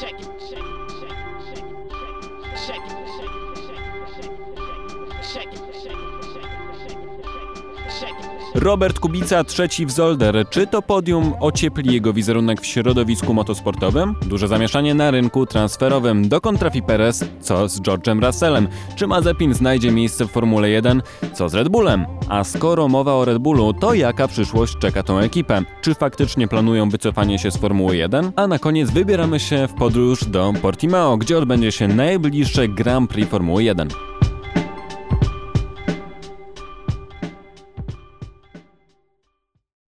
check it. Robert Kubica trzeci w Zolder. Czy to podium ociepli jego wizerunek w środowisku motosportowym? Duże zamieszanie na rynku transferowym. Dokąd trafi Perez? Co z George'em Russellem? Czy Mazepin znajdzie miejsce w Formule 1? Co z Red Bullem? A skoro mowa o Red Bullu, to jaka przyszłość czeka tą ekipę? Czy faktycznie planują wycofanie się z Formuły 1? A na koniec wybieramy się w podróż do Portimao, gdzie odbędzie się najbliższe Grand Prix Formuły 1.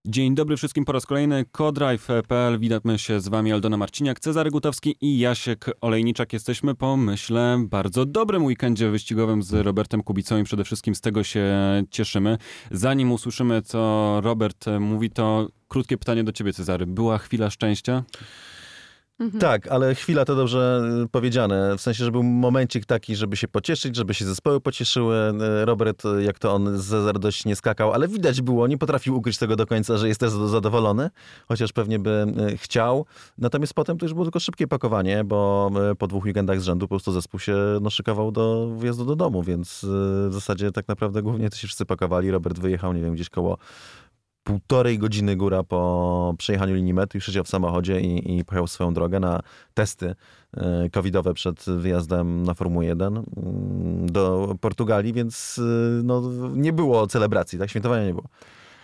Dzień dobry wszystkim po raz kolejny. Codrive.pl. Witamy się z Wami Aldona Marciniak, Cezary Gutowski i Jasiek Olejniczak. Jesteśmy po, myślę, bardzo dobrym weekendzie wyścigowym z Robertem Kubicą i przede wszystkim z tego się cieszymy. Zanim usłyszymy, co Robert mówi, to krótkie pytanie do Ciebie, Cezary. Była chwila szczęścia? Mhm. Tak, ale chwila to dobrze y, powiedziane. W sensie, że był momencik taki, żeby się pocieszyć, żeby się zespoły pocieszyły. Y, Robert, y, jak to on z radości nie skakał, ale widać było, nie potrafił ukryć tego do końca, że jest też zadowolony, chociaż pewnie by chciał. Natomiast potem to już było tylko szybkie pakowanie, bo po dwóch weekendach z rzędu po prostu zespół się no, szykował do wyjazdu do domu, więc w zasadzie tak naprawdę głównie to się wszyscy pakowali. Robert wyjechał, nie wiem, gdzieś koło półtorej godziny góra po przejechaniu linii mety, już siedział w samochodzie i, i pojechał swoją drogę na testy e, covidowe przed wyjazdem na Formułę 1 mm, do Portugalii, więc e, no, nie było celebracji, tak? Świętowania nie było.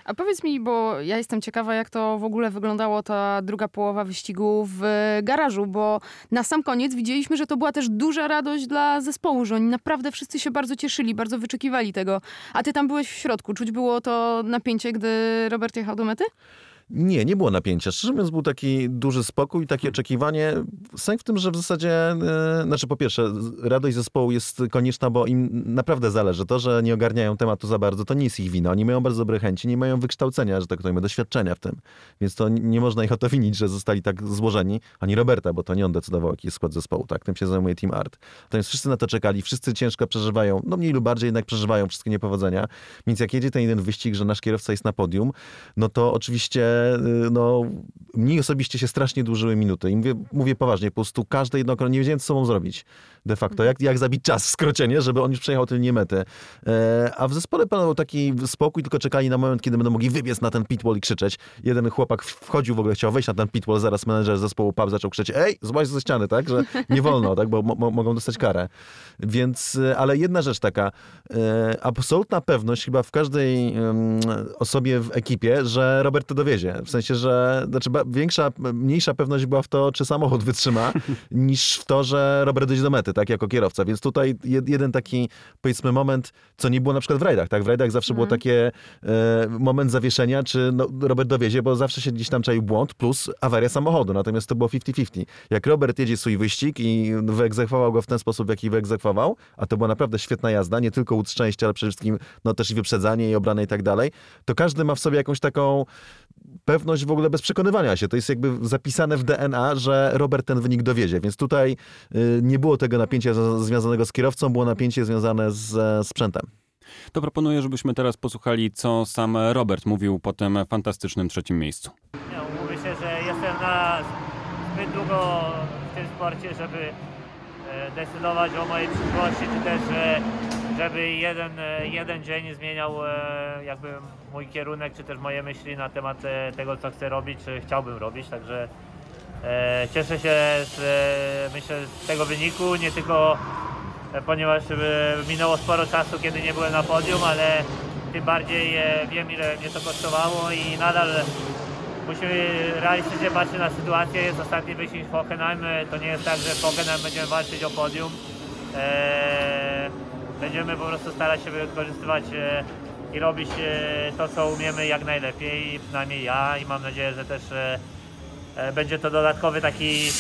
A powiedz mi, bo ja jestem ciekawa, jak to w ogóle wyglądało ta druga połowa wyścigu w garażu, bo na sam koniec widzieliśmy, że to była też duża radość dla zespołu, że oni naprawdę wszyscy się bardzo cieszyli, bardzo wyczekiwali tego. A ty tam byłeś w środku. Czuć było to napięcie, gdy Robert jechał do mety? Nie, nie było napięcia. Szczerze mówiąc, był taki duży spokój, takie oczekiwanie. Sęk w tym, że w zasadzie, yy, znaczy po pierwsze, radość zespołu jest konieczna, bo im naprawdę zależy. To, że nie ogarniają tematu za bardzo, to nie jest ich wina. Oni mają bardzo dobre chęci, nie mają wykształcenia, że tak powiem, doświadczenia w tym. Więc to nie można ich o to winić, że zostali tak złożeni. Ani Roberta, bo to nie on decydował, jaki jest skład zespołu, tak? Tym się zajmuje Team Art. Natomiast wszyscy na to czekali, wszyscy ciężko przeżywają, no mniej lub bardziej jednak przeżywają wszystkie niepowodzenia. Więc jak jedzie ten jeden wyścig, że nasz kierowca jest na podium, no to oczywiście Y, no, mnie osobiście się strasznie dłużyły minuty. I mówię, mówię poważnie, po prostu każde jedno nie wiedziałem, co sobą zrobić de facto. Jak, jak zabić czas, skroczenie, żeby on już przejechał tę linię metę. E, a w zespole panował taki spokój, tylko czekali na moment, kiedy będą mogli wybiec na ten pitwall i krzyczeć. Jeden chłopak wchodził w ogóle, chciał wejść na ten pitwall, zaraz menedżer zespołu PAP zaczął krzyczeć, ej, złaź ze ściany, tak, że nie wolno, tak, bo mo mogą dostać karę. Więc, e, ale jedna rzecz taka, e, absolutna pewność chyba w każdej osobie w ekipie, że Robert to dowiezie. W sensie, że znaczy większa, mniejsza pewność była w to, czy samochód wytrzyma, niż w to, że Robert dojdzie do mety tak, jako kierowca. Więc tutaj jeden taki, powiedzmy, moment, co nie było na przykład w rajdach, tak? W rajdach zawsze mm. było mhm. takie e, moment zawieszenia, czy no, Robert dowiezie, bo zawsze się gdzieś tam czaił błąd plus awaria samochodu. Natomiast to było 50-50. Jak Robert jedzie swój wyścig i wyegzekwował go w ten sposób, w jaki wyegzekwował, a to była naprawdę świetna jazda, nie tylko łód szczęścia, ale przede wszystkim no, też i wyprzedzanie i obrane i tak dalej, to każdy ma w sobie jakąś taką pewność w ogóle bez przekonywania się. To jest jakby zapisane w DNA, że Robert ten wynik dowiezie. Więc tutaj y, nie było tego napięcia związanego z kierowcą, było napięcie związane z sprzętem. To proponuję, żebyśmy teraz posłuchali, co sam Robert mówił po tym fantastycznym trzecim miejscu. Ja, mówię się, że jestem na zbyt długo w tym sporcie, żeby e, decydować o mojej przyszłości, czy też e, żeby jeden, e, jeden dzień zmieniał jakby mój kierunek, czy też moje myśli na temat tego, co chcę robić, czy chciałbym robić. Także cieszę się z, e, myślę, z tego wyniku, nie tylko e, ponieważ minęło sporo czasu, kiedy nie byłem na podium, ale tym bardziej wiem, ile mnie to kosztowało i nadal musimy realistycznie patrzeć na sytuację. Jest ostatni wyścig w Hockenheim. To nie jest tak, że w Hockenheim będziemy walczyć o podium. Będziemy po prostu starać się wykorzystywać i robić to, co umiemy jak najlepiej, przynajmniej ja i mam nadzieję, że też E, będzie to dodatkowy taki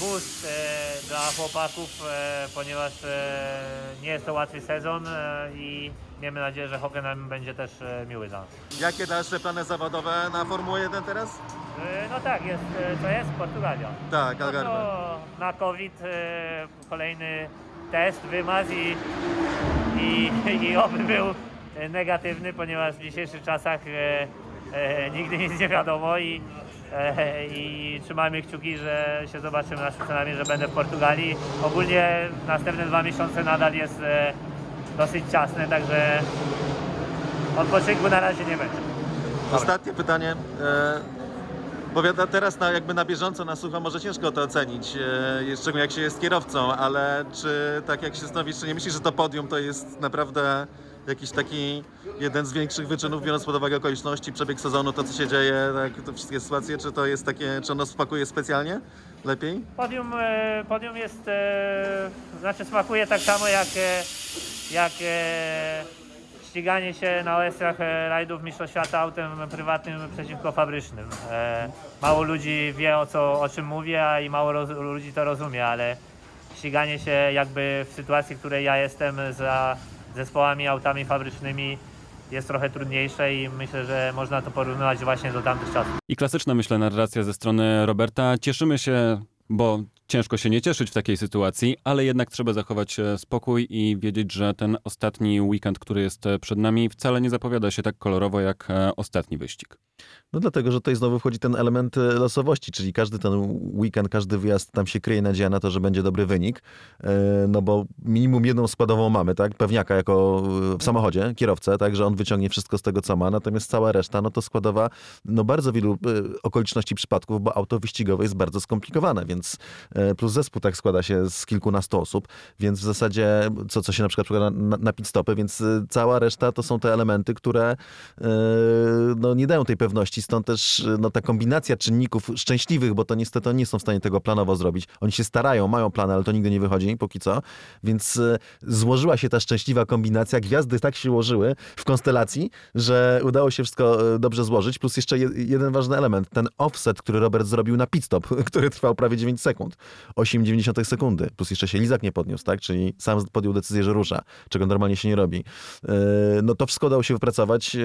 boost e, dla chłopaków, e, ponieważ nie jest to łatwy sezon i miejmy nadzieję, że Hockenheim będzie też miły dla nas. Jakie dalsze plany zawodowe na Formułę 1 teraz? No tak, jest, to jest Portugalia. Tak, Algarve. No na COVID kolejny test, wymaz i, i, i oby był negatywny, ponieważ w dzisiejszych czasach e, e, nigdy nic nie wiadomo i E, I trzymajmy kciuki, że się zobaczymy na sztuce że będę w Portugalii. Ogólnie następne dwa miesiące nadal jest e, dosyć ciasne, także odpoczynku na razie nie będzie. Ostatnie pytanie. E, bo teraz na, jakby na bieżąco, na sucho może ciężko to ocenić, e, szczególnie jak się jest kierowcą, ale czy tak jak się stanowisz, czy nie myślisz, że to podium to jest naprawdę jakiś taki jeden z większych wyczynów, biorąc pod uwagę okoliczności, przebieg sezonu, to co się dzieje, tak, te wszystkie sytuacje, czy to jest takie, czy ono spakuje specjalnie lepiej? Podium, e, podium jest, e, znaczy smakuje tak samo jak, e, jak ściganie się na OS-ach rajdów Mistrzostw autem prywatnym przeciwko fabrycznym. Mało ludzi wie o, co, o czym mówię, a i mało roz, ludzi to rozumie, ale ściganie się jakby w sytuacji, w której ja jestem za zespołami, autami fabrycznymi jest trochę trudniejsze i myślę, że można to porównywać właśnie do tamtych czasów. I klasyczna, myślę, narracja ze strony Roberta. Cieszymy się, bo ciężko się nie cieszyć w takiej sytuacji, ale jednak trzeba zachować e, spokój i wiedzieć, że ten ostatni weekend, który jest e, przed nami, wcale nie zapowiada się tak kolorowo jak e, ostatni wyścig. No dlatego, że tutaj znowu wchodzi ten element losowości, czyli każdy ten weekend, każdy wyjazd, tam się kryje nadzieja na to, że będzie dobry wynik, no bo minimum jedną składową mamy, tak, pewniaka jako w samochodzie, kierowcę, tak, że on wyciągnie wszystko z tego, co ma, natomiast cała reszta, no to składowa, no bardzo wielu okoliczności, przypadków, bo auto wyścigowe jest bardzo skomplikowane, więc plus zespół tak składa się z kilkunastu osób, więc w zasadzie, co, co się na przykład przekłada na, na pit stopy, więc e, cała reszta to są te elementy, które e, no, nie dają tej pewności, stąd też no, ta kombinacja czynników szczęśliwych, bo to niestety nie są w stanie tego planowo zrobić. Oni się starają, mają plany, ale to nigdy nie wychodzi, póki co, więc złożyła się ta szczęśliwa kombinacja, gwiazdy tak się ułożyły w konstelacji, że udało się wszystko dobrze złożyć, plus jeszcze jeden ważny element, ten offset, który Robert zrobił na pit stop, który trwał prawie 9 sekund. 8,9 sekundy, plus jeszcze się Lizak nie podniósł, tak? Czyli sam podjął decyzję, że rusza, czego normalnie się nie robi. E, no to wszystko udało się wypracować e,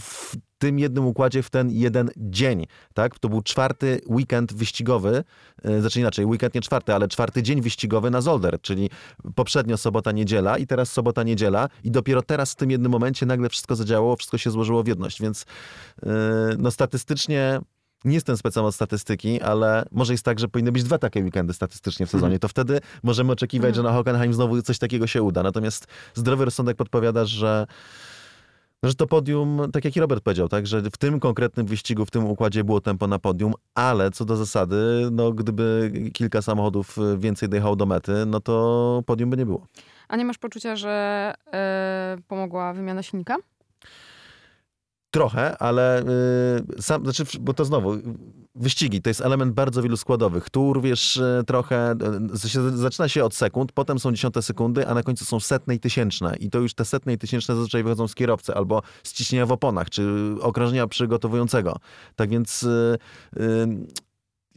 w tym jednym układzie w ten jeden dzień, tak? To był czwarty weekend wyścigowy, e, znaczy inaczej, weekend nie czwarty, ale czwarty dzień wyścigowy na Zolder, czyli poprzednio sobota, niedziela i teraz sobota, niedziela i dopiero teraz w tym jednym momencie nagle wszystko zadziałało, wszystko się złożyło w jedność, więc no statystycznie nie jestem specjalny od statystyki, ale może jest tak, że powinny być dwa takie weekendy statystycznie w sezonie. Mhm. To wtedy możemy oczekiwać, mhm. że na Hockenheim znowu coś takiego się uda. Natomiast zdrowy rozsądek podpowiada, że że to podium, tak jak i Robert powiedział, tak, że w tym konkretnym wyścigu, w tym układzie było tempo na podium, ale co do zasady, no gdyby kilka samochodów więcej dojechało do mety, no to podium by nie było. A nie masz poczucia, że yy, pomogła wymiana silnika? Trochę, ale yy, sam, znaczy, bo to znowu, wyścigi to jest element bardzo wielu składowych. Tu wiesz, yy, trochę, yy, zaczyna się od sekund, potem są dziesiąte sekundy, a na końcu są setne i tysięczne. I to już te setne i tysięczne zazwyczaj wychodzą z kierowcy albo z ciśnienia w oponach, czy okrążenia przygotowującego. Tak więc y, y,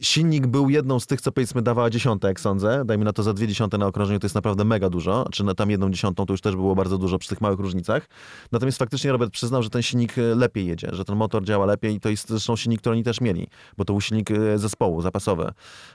Silnik był jedną z tych, co powiedzmy dawała dziesiątę, jak sądzę. Dajmy na to za dwie dziesiąte na okrążeniu, to jest naprawdę mega dużo. Czy na tam jedną dziesiątą to już też było bardzo dużo przy tych małych różnicach. Natomiast faktycznie Robert przyznał, że ten silnik e, lepiej jedzie, że ten motor działa lepiej i to jest zresztą silnik, który oni też mieli, bo to był silnik e, zespołu, zapasowy.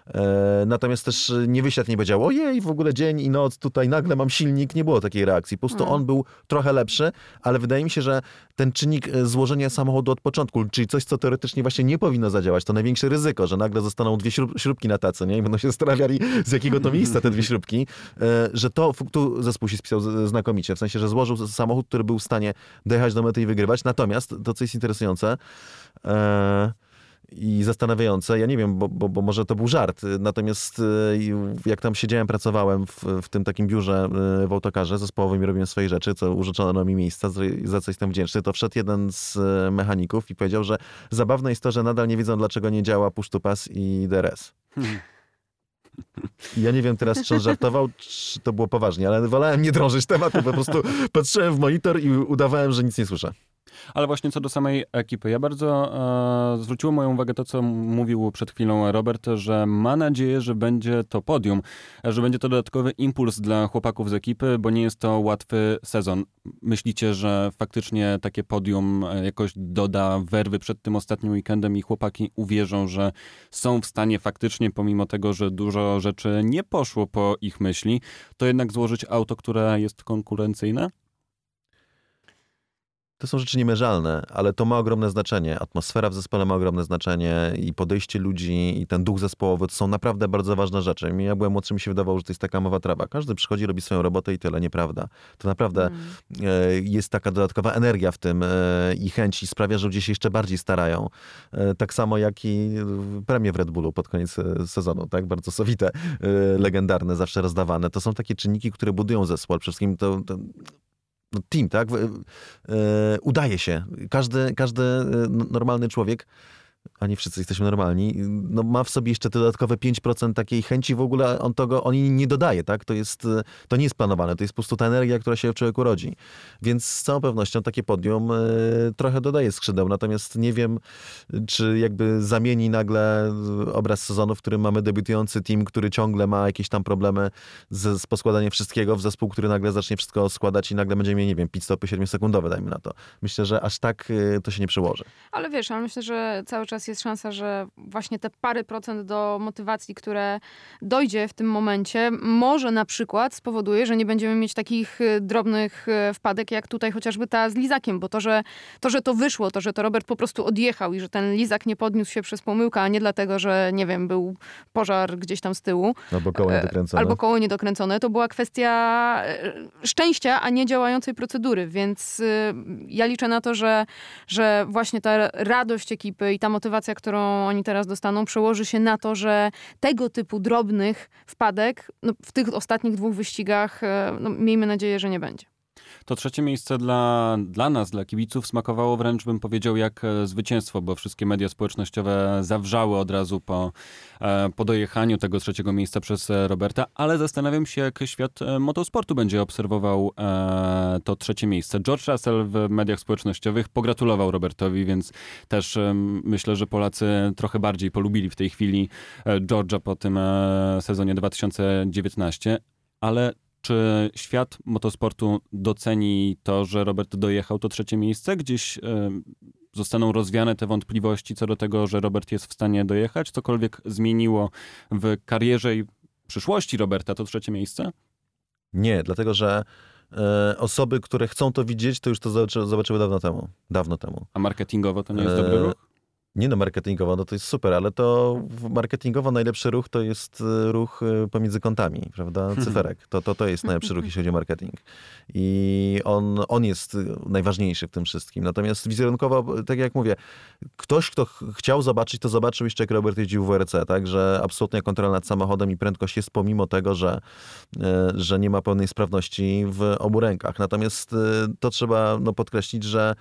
E, natomiast też nie wysiadł, nie powiedział, ojej, w ogóle dzień i noc, tutaj nagle mam silnik. Nie było takiej reakcji. Po prostu mm. on był trochę lepszy, ale wydaje mi się, że ten czynnik złożenia samochodu od początku, czyli coś, co teoretycznie właśnie nie powinno zadziałać, to największe ryzyko, że nagle zostaną dwie śrub, śrubki na tacy, nie? I będą się zastanawiali, z jakiego to miejsca te dwie śrubki, e, że to, tu zespół się spisał znakomicie, w sensie, że złożył samochód, który był w stanie dojechać do mety i wygrywać. Natomiast to, co jest interesujące, e, i zastanawiające. Ja nie wiem, bo, bo, bo, może to był żart. Natomiast e, jak tam siedziałem, pracowałem w, w tym takim biurze w autokarze zespołowym i robiłem swoje rzeczy, co użyczono mi miejsca, za co jestem wdzięczny, to wszedł jeden z e, mechaników i powiedział, że zabawne jest to, że nadal nie wiedzą, dlaczego nie działa push to pass i DRS. Ja nie wiem teraz, czy on żartował, czy to było poważnie, ale wolałem nie drążyć tematu, po prostu patrzyłem w monitor i udawałem, że nic nie słyszę. Ale właśnie co do samej ekipy, ja bardzo e, zwróciło moją uwagę to, co mówił przed chwilą Robert, że ma nadzieję, że będzie to podium, że będzie to dodatkowy impuls dla chłopaków z ekipy, bo nie jest to łatwy sezon. Myślicie, że faktycznie takie podium e, jakoś doda werwy przed tym ostatnim weekendem i chłopaki uwierzą, że są w stanie faktycznie, pomimo tego, że dużo rzeczy nie poszło po ich myśli, to jednak złożyć auto, które jest konkurencyjne? To są rzeczy niemierzalne, ale to ma ogromne znaczenie. Atmosfera w zespole ma ogromne znaczenie i podejście ludzi i ten duch zespołowy to są naprawdę bardzo ważne rzeczy. Mi ja byłem młodszy, mi się wydawało, że to jest taka mowa trawa. Każdy przychodzi, robi swoją robotę i tyle, nieprawda. To naprawdę Mm. e, jest taka dodatkowa energia w tym e, i chęć i sprawia, że ludzie się jeszcze bardziej starają. E, tak samo jak i premie w Red Bullu pod koniec sezonu, tak? Bardzo sowite, legendarne, zawsze rozdawane. To są takie czynniki, które budują zespół. Przede wszystkim to, to no, team, tak? E, udaje się. Każdy, każdy e, normalny człowiek a nie wszyscy jesteśmy normalni, no ma w sobie jeszcze dodatkowe 5% takiej chęci w ogóle, on tego, on jej nie dodaje, tak? To jest, e, to nie jest planowane, to jest po prostu ta energia, która się w człowieku rodzi. Więc z całą pewnością takie podium e, trochę dodaje skrzydeł, natomiast nie wiem, czy jakby zamieni nagle obraz sezonu, w którym mamy debiutujący team, który ciągle ma jakieś tam problemy z, z poskładaniem wszystkiego w zespół, który nagle zacznie wszystko składać i nagle będziemy mieli, nie wiem, pit stopy 7-sekundowe, dajmy na to. Myślę, że aż tak e, to się nie przełoży. Ale wiesz, ale myślę, że cały czas jest szansa, że właśnie te parę procent do motywacji, które dojdzie w tym momencie, może na przykład spowoduje, że nie będziemy mieć takich y, drobnych y, wpadek, jak tutaj chociażby ta z Lizakiem, bo to, że to, że to wyszło, to, że to Robert po prostu odjechał i że ten Lizak nie podniósł się przez pomyłkę, a nie dlatego, że nie wiem, był pożar gdzieś tam z tyłu, Albo koło E, niedokręcone. Albo koło niedokręcone. To była kwestia e, szczęścia, a nie działającej procedury. Więc y, ja liczę na to, że, że właśnie ta radość ekipy i ta motywacja, którą oni teraz dostaną, przełoży się na to, że tego typu drobnych wpadek no, w tych ostatnich dwóch wyścigach, e, no, miejmy nadzieję, że nie będzie. To trzecie miejsce dla, dla nas, dla kibiców, smakowało wręcz, bym powiedział, jak e, zwycięstwo, bo wszystkie media społecznościowe zawrzały od razu po, e, po dojechaniu tego trzeciego miejsca przez e, Roberta, ale zastanawiam się, jak świat motosportu będzie obserwował to trzecie miejsce. George Russell w mediach społecznościowych pogratulował Robertowi, więc też myślę, że Polacy trochę bardziej polubili w tej chwili George'a po tym sezonie 2019, ale czy świat motosportu doceni to, że Robert dojechał to trzecie miejsce? Gdzieś e, zostaną rozwiane te wątpliwości co do tego, że Robert jest w stanie dojechać? Cokolwiek zmieniło w karierze i przyszłości Roberta to trzecie miejsce? Nie, dlatego że e, osoby, które chcą to widzieć, to już to zobaczy, zobaczyły dawno temu. Dawno temu. A marketingowo to nie jest E, dobry ruch? Nie no, marketingowo, no to jest super, ale to marketingowo najlepszy ruch to jest e, ruch e, pomiędzy kątami, prawda? Cyferek. To, to, to jest najlepszy ruch, jeśli chodzi o marketing. I on, on jest e, najważniejszy w tym wszystkim. Natomiast wizerunkowo, tak jak mówię, ktoś, kto ch- chciał zobaczyć, to zobaczył jeszcze, jak Robert jeździł w WRC, tak? Że absolutnie kontrola nad samochodem i prędkość jest pomimo tego, że, że nie ma pełnej sprawności w obu rękach. Natomiast to trzeba no, podkreślić, że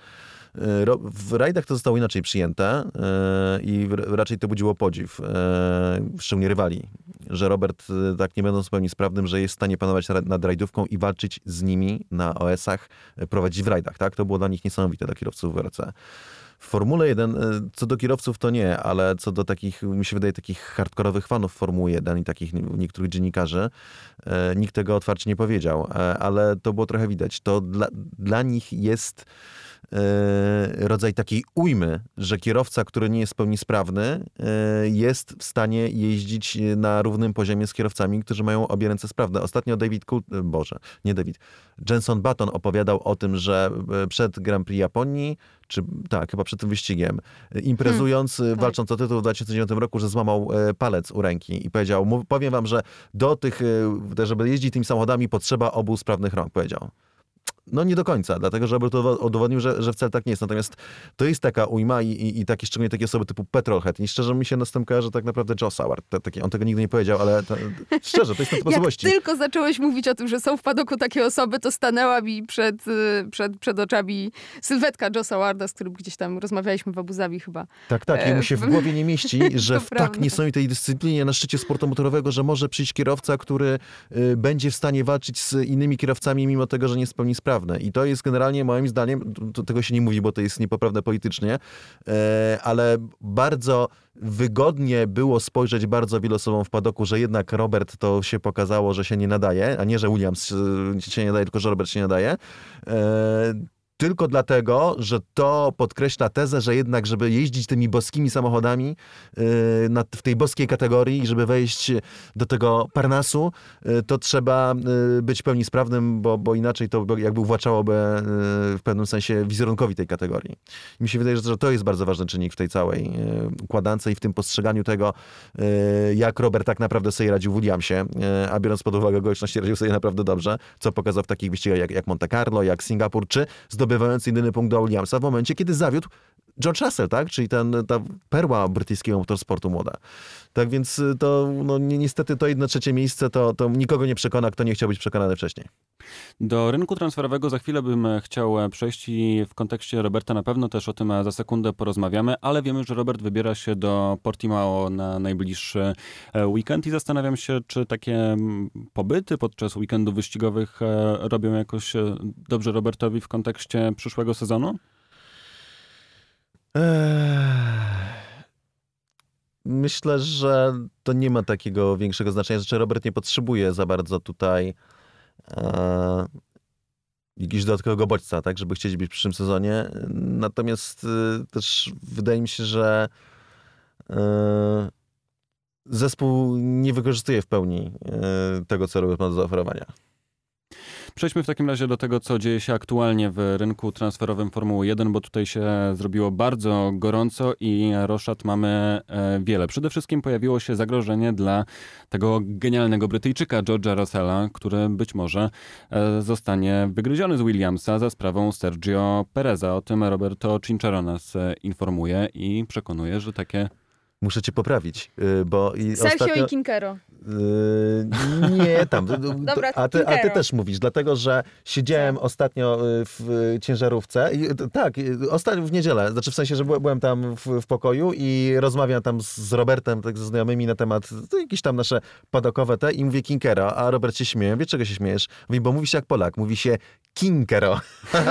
W rajdach to zostało inaczej przyjęte e, i raczej to budziło podziw, e, szczególnie rywali, że Robert, e, tak nie będąc w pełni sprawnym, że jest w stanie panować nad rajdówką i walczyć z nimi na OS-ach, e, prowadzić w rajdach. Tak? To było dla nich niesamowite, dla kierowców WRC. W Formule 1, e, co do kierowców to nie, ale co do takich, mi się wydaje, takich hardkorowych fanów Formuły 1 i takich nie- niektórych dziennikarzy, e, nikt tego otwarcie nie powiedział, e, ale to było trochę widać. To dla, dla nich jest e, rodzaj takiej ujmy, że kierowca, który nie jest w pełni sprawny, e, jest w stanie jeździć na równym poziomie z kierowcami, którzy mają obie ręce sprawne. Ostatnio David Coul, e, Boże, nie David, Jenson Button opowiadał o tym, że e, przed Grand Prix Japonii, czy tak, chyba przed tym wyścigiem, e, imprezując, e, tak. walcząc o tytuł w 2009 roku, że złamał e, palec u ręki i powiedział, "Mów- powiem wam, że do tych, e, żeby jeździć tymi samochodami potrzeba obu sprawnych rąk, powiedział. No nie do końca, dlatego że Robert udowodnił, że, że wcale tak nie jest. Natomiast to jest taka ujma i, i, i takie, szczególnie takie osoby typu Petrolhead. I szczerze mi się na tym kojarzy tak naprawdę Joe Saward. Te, takie, on tego nigdy nie powiedział, ale szczerze, to jest na Jak osobowości. tylko zacząłeś mówić o tym, że są w padoku takie osoby, to stanęła mi przed, y, przed, przed oczami sylwetka Josa Warda, z którym gdzieś tam rozmawialiśmy w Abu Zabi chyba. Tak, tak. E, I mu się w głowie nie mieści, że w tak niesamowitej dyscyplinie na szczycie sportu motorowego, że może przyjść kierowca, który y, będzie w stanie walczyć z innymi kierowcami, mimo tego, że nie jest w sprawny. I to jest generalnie moim zdaniem, to, tego się nie mówi, bo to jest niepoprawne politycznie, e, ale bardzo wygodnie było spojrzeć bardzo wielu osobom w padoku, że jednak Robert to się pokazało, że się nie nadaje, a nie, że Williams się nie nadaje, tylko że Robert się nie nadaje. Tylko dlatego, że to podkreśla tezę, że jednak, żeby jeździć tymi boskimi samochodami yy, na, w tej boskiej kategorii i żeby wejść do tego Parnasu, yy, to trzeba yy, być w pełni sprawnym, bo, bo inaczej to by- jakby uwłaczałoby yy, w pewnym sensie wizerunkowi tej kategorii. Mi się wydaje, że, to jest bardzo ważny czynnik w tej całej yy, układance i w tym postrzeganiu tego, yy, jak Robert tak naprawdę sobie radził w Williamsie, a biorąc pod uwagę okoliczności, radził sobie naprawdę dobrze, co pokazał w takich wyścigach jak, jak Monte Carlo, jak Singapur, czy zdobywając jedyny punkt do Williamsa w momencie, kiedy zawiódł George Russell, tak? Czyli ten, ta perła brytyjskiego motorsportu młoda. Tak więc y, to no, ni- niestety to jedno trzecie miejsce to, to nikogo nie przekona, kto nie chciał być przekonany wcześniej. Do rynku transferowego za chwilę bym e, chciał e, przejść i w kontekście Roberta na pewno też o tym e, za sekundę porozmawiamy, ale wiemy, że Robert wybiera się do Portimao na najbliższy weekend i zastanawiam się, czy takie pobyty podczas weekendów wyścigowych robią jakoś dobrze Robertowi w kontekście przyszłego sezonu? Myślę, że to nie ma takiego większego znaczenia. Znaczy, Robert nie potrzebuje za bardzo tutaj e, jakiegoś dodatkowego bodźca, tak, żeby chcieć być w przyszłym sezonie. Natomiast e, też wydaje mi się, że e, zespół nie wykorzystuje w pełni e, tego, co Robert ma do zaoferowania. Przejdźmy w takim razie do tego, co dzieje się aktualnie w rynku transferowym Formuły 1, bo tutaj się zrobiło bardzo gorąco i roszad mamy e, wiele. Przede wszystkim pojawiło się zagrożenie dla tego genialnego Brytyjczyka George'a Russella, który być może e, zostanie wygryziony z Williamsa za sprawą Sergio Pereza. O tym Roberto Cinchero nas e, informuje i przekonuje, że takie Muszę cię poprawić, y, bo i Sergio ostatnio... i Kinkero. Yy, nie, tam. Dobra, a, ty, a ty też mówisz, dlatego że siedziałem ostatnio y, w ciężarówce. I, y, tak, y, ostatnio w niedzielę, znaczy w sensie, że byłem- tam w, w pokoju i rozmawiam tam z, z Robertem, tak ze znajomymi na temat to jakieś tam nasze padokowe te i mówię Kinkero, a Robert się śmieje. Wie czego się śmiejesz? Mówi, bo mówi się jak Polak, mówi się Kinkero.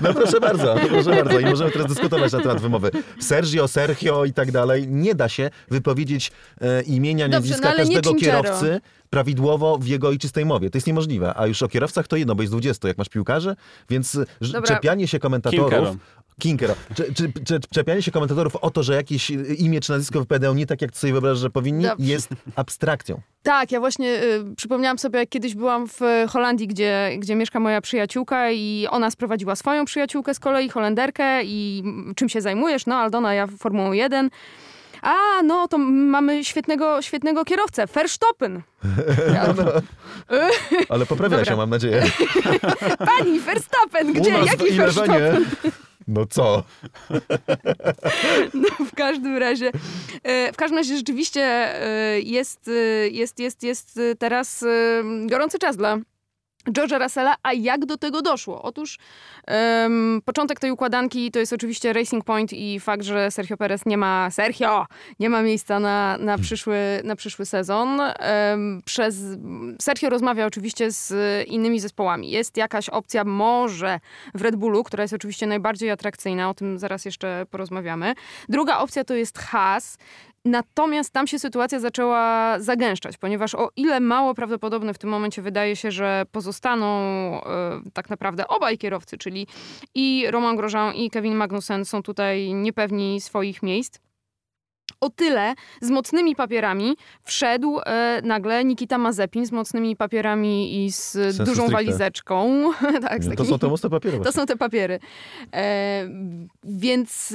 No proszę bardzo, proszę bardzo. I możemy teraz dyskutować na temat wymowy. Sergio, Sergio i tak dalej. Nie da się wypowiedzieć e, imienia, Dobrze, nazwiska no ale nie każdego kierowcy prawidłowo w jego ojczystej mowie. To jest niemożliwe. A już o kierowcach to jedno, bo jest 20, jak masz piłkarzy, więc Dobra. czepianie się komentatorów... Kinkero. Kinkero. Czy, czy, czy, czepianie się komentatorów o to, że jakieś imię czy nazwisko wypowiadają nie tak, jak sobie wyobrażasz, że powinni, Dobrze. jest abstrakcją. Tak, ja właśnie y, przypomniałam sobie, jak kiedyś byłam w Holandii, gdzie, gdzie mieszka moja przyjaciółka i ona sprowadziła swoją przyjaciółkę z kolei, Holenderkę i czym się zajmujesz? No Aldona, ja Formułą 1. A, no to mamy świetnego, świetnego kierowcę, Verstappen. Ja, Ale poprawia Dobra. się, mam nadzieję. Pani, Verstappen, gdzie? Jaki Verstappen? No co? No, w każdym razie, e, w każdym razie rzeczywiście e, jest, e, jest, jest, jest teraz gorący czas dla George'a Russella, a jak do tego doszło? Otóż em, początek tej układanki to jest oczywiście Racing Point i fakt, że Sergio Perez nie ma, Sergio, nie ma miejsca na, na, przyszły, na przyszły sezon. Em, przez, Sergio rozmawia oczywiście z innymi zespołami. Jest jakaś opcja może w Red Bullu, która jest oczywiście najbardziej atrakcyjna, o tym zaraz jeszcze porozmawiamy. Druga opcja to jest Haas. Natomiast tam się sytuacja zaczęła zagęszczać, ponieważ o ile mało prawdopodobne w tym momencie wydaje się, że pozostaną e, tak naprawdę obaj kierowcy, czyli i Romain Grosjean i Kevin Magnussen są tutaj niepewni swoich miejsc. O tyle z mocnymi papierami wszedł e, nagle Nikita Mazepin z mocnymi papierami i z Sensu dużą stricte. walizeczką. tak, To są te mocne papiery. to są te papiery. E, więc,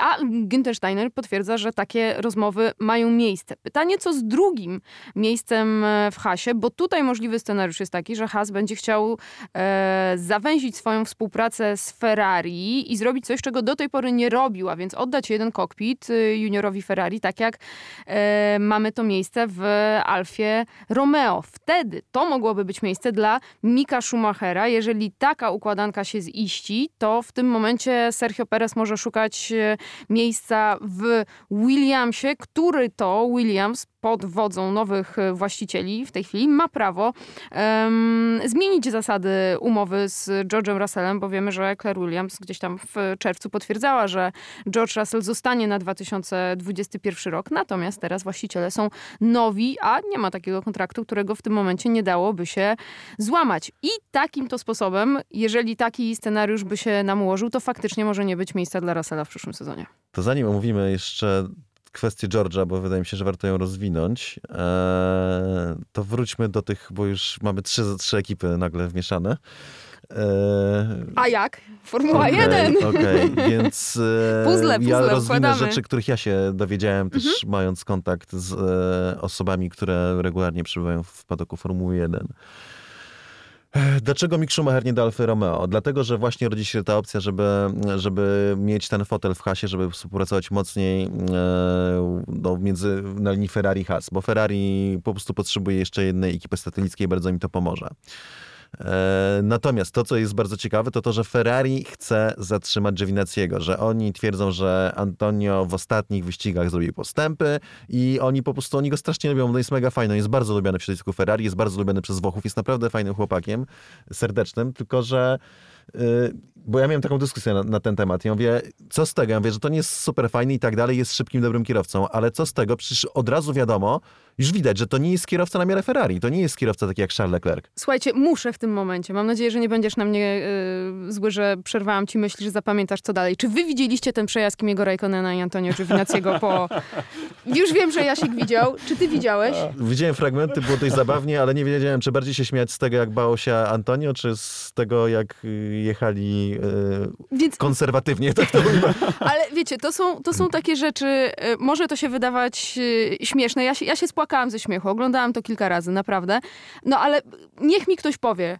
a Günther Steiner potwierdza, że takie rozmowy mają miejsce. Pytanie, co z drugim miejscem e, w Hasie, bo tutaj możliwy scenariusz jest taki, że Has będzie chciał e, zawęzić swoją współpracę z Ferrari i zrobić coś, czego do tej pory nie robił, a więc oddać jeden kokpit y, juniorowi Ferrari, tak jak e, mamy to miejsce w Alfie Romeo. Wtedy to mogłoby być miejsce dla Mika Schumachera. Jeżeli taka układanka się ziści, to w tym momencie Sergio Perez może szukać e, miejsca w Williamsie, który to Williams pod wodzą nowych e, właścicieli w tej chwili ma prawo um, zmienić zasady umowy z George'em Russellem, bo wiemy, że Claire Williams gdzieś tam w czerwcu potwierdzała, że George Russell zostanie na 2021 rok, natomiast teraz właściciele są nowi, a nie ma takiego kontraktu, którego w tym momencie nie dałoby się złamać. I takim to sposobem, jeżeli taki scenariusz by się nam ułożył, to faktycznie może nie być miejsca dla Russella w przyszłym sezonie. To zanim omówimy jeszcze kwestię George'a, bo wydaje mi się, że warto ją rozwinąć, eee, to wróćmy do tych, bo już mamy trzy, trzy ekipy nagle wmieszane. Eee, A jak? Formuła okay, 1. Okej, okay. więc e, puzzle, puzzle, ja rozwinę układamy. rzeczy, których ja się dowiedziałem też mhm. mając kontakt z e, osobami, które regularnie przybywają w padoku Formuły 1. Dlaczego Mick Schumacher nie da Alfa Romeo? Dlatego, że właśnie rodzi się ta opcja, żeby, żeby mieć ten fotel w hasie, żeby współpracować mocniej e, no, między, na linii Ferrari-Has, bo Ferrari po prostu potrzebuje jeszcze jednej ekipy satelickiej, bardzo mi to pomoże. E, natomiast to, co jest bardzo ciekawe, to to, że Ferrari chce zatrzymać Giovinazziego, że oni twierdzą, że Antonio w ostatnich wyścigach zrobił postępy i oni po prostu, oni go strasznie lubią, no jest mega fajny, jest bardzo lubiany w środowisku Ferrari, jest bardzo lubiany przez Włochów, jest naprawdę fajnym chłopakiem, serdecznym, tylko że y, bo ja miałem taką dyskusję na, na, ten temat. Ja mówię, co z tego? Ja mówię, że to nie jest super fajny i tak dalej, jest szybkim, dobrym kierowcą, ale co z tego? Przecież od razu wiadomo, już widać, że to nie jest kierowca na miarę Ferrari. To nie jest kierowca taki jak Charles Leclerc. Słuchajcie, muszę w tym momencie. Mam nadzieję, że nie będziesz na mnie yy, zły, że przerwałam ci myśli, że zapamiętasz co dalej. Czy wy widzieliście ten przejazd Kimiego Raikkonena i Antonio Giovinazziego po... Już wiem, że Jasik widział. Czy ty widziałeś? Widziałem fragmenty, było dość zabawnie, ale nie wiedziałem, czy bardziej się śmiać z tego, jak bało się Antonio, czy z tego, jak y, jechali yy, Więc... konserwatywnie. Tak to ale wiecie, to są, to są takie rzeczy, yy, może to się wydawać yy, śmieszne. Ja się, ja się płakałam ze śmiechu. Oglądałam to kilka razy, naprawdę. No ale niech mi ktoś powie,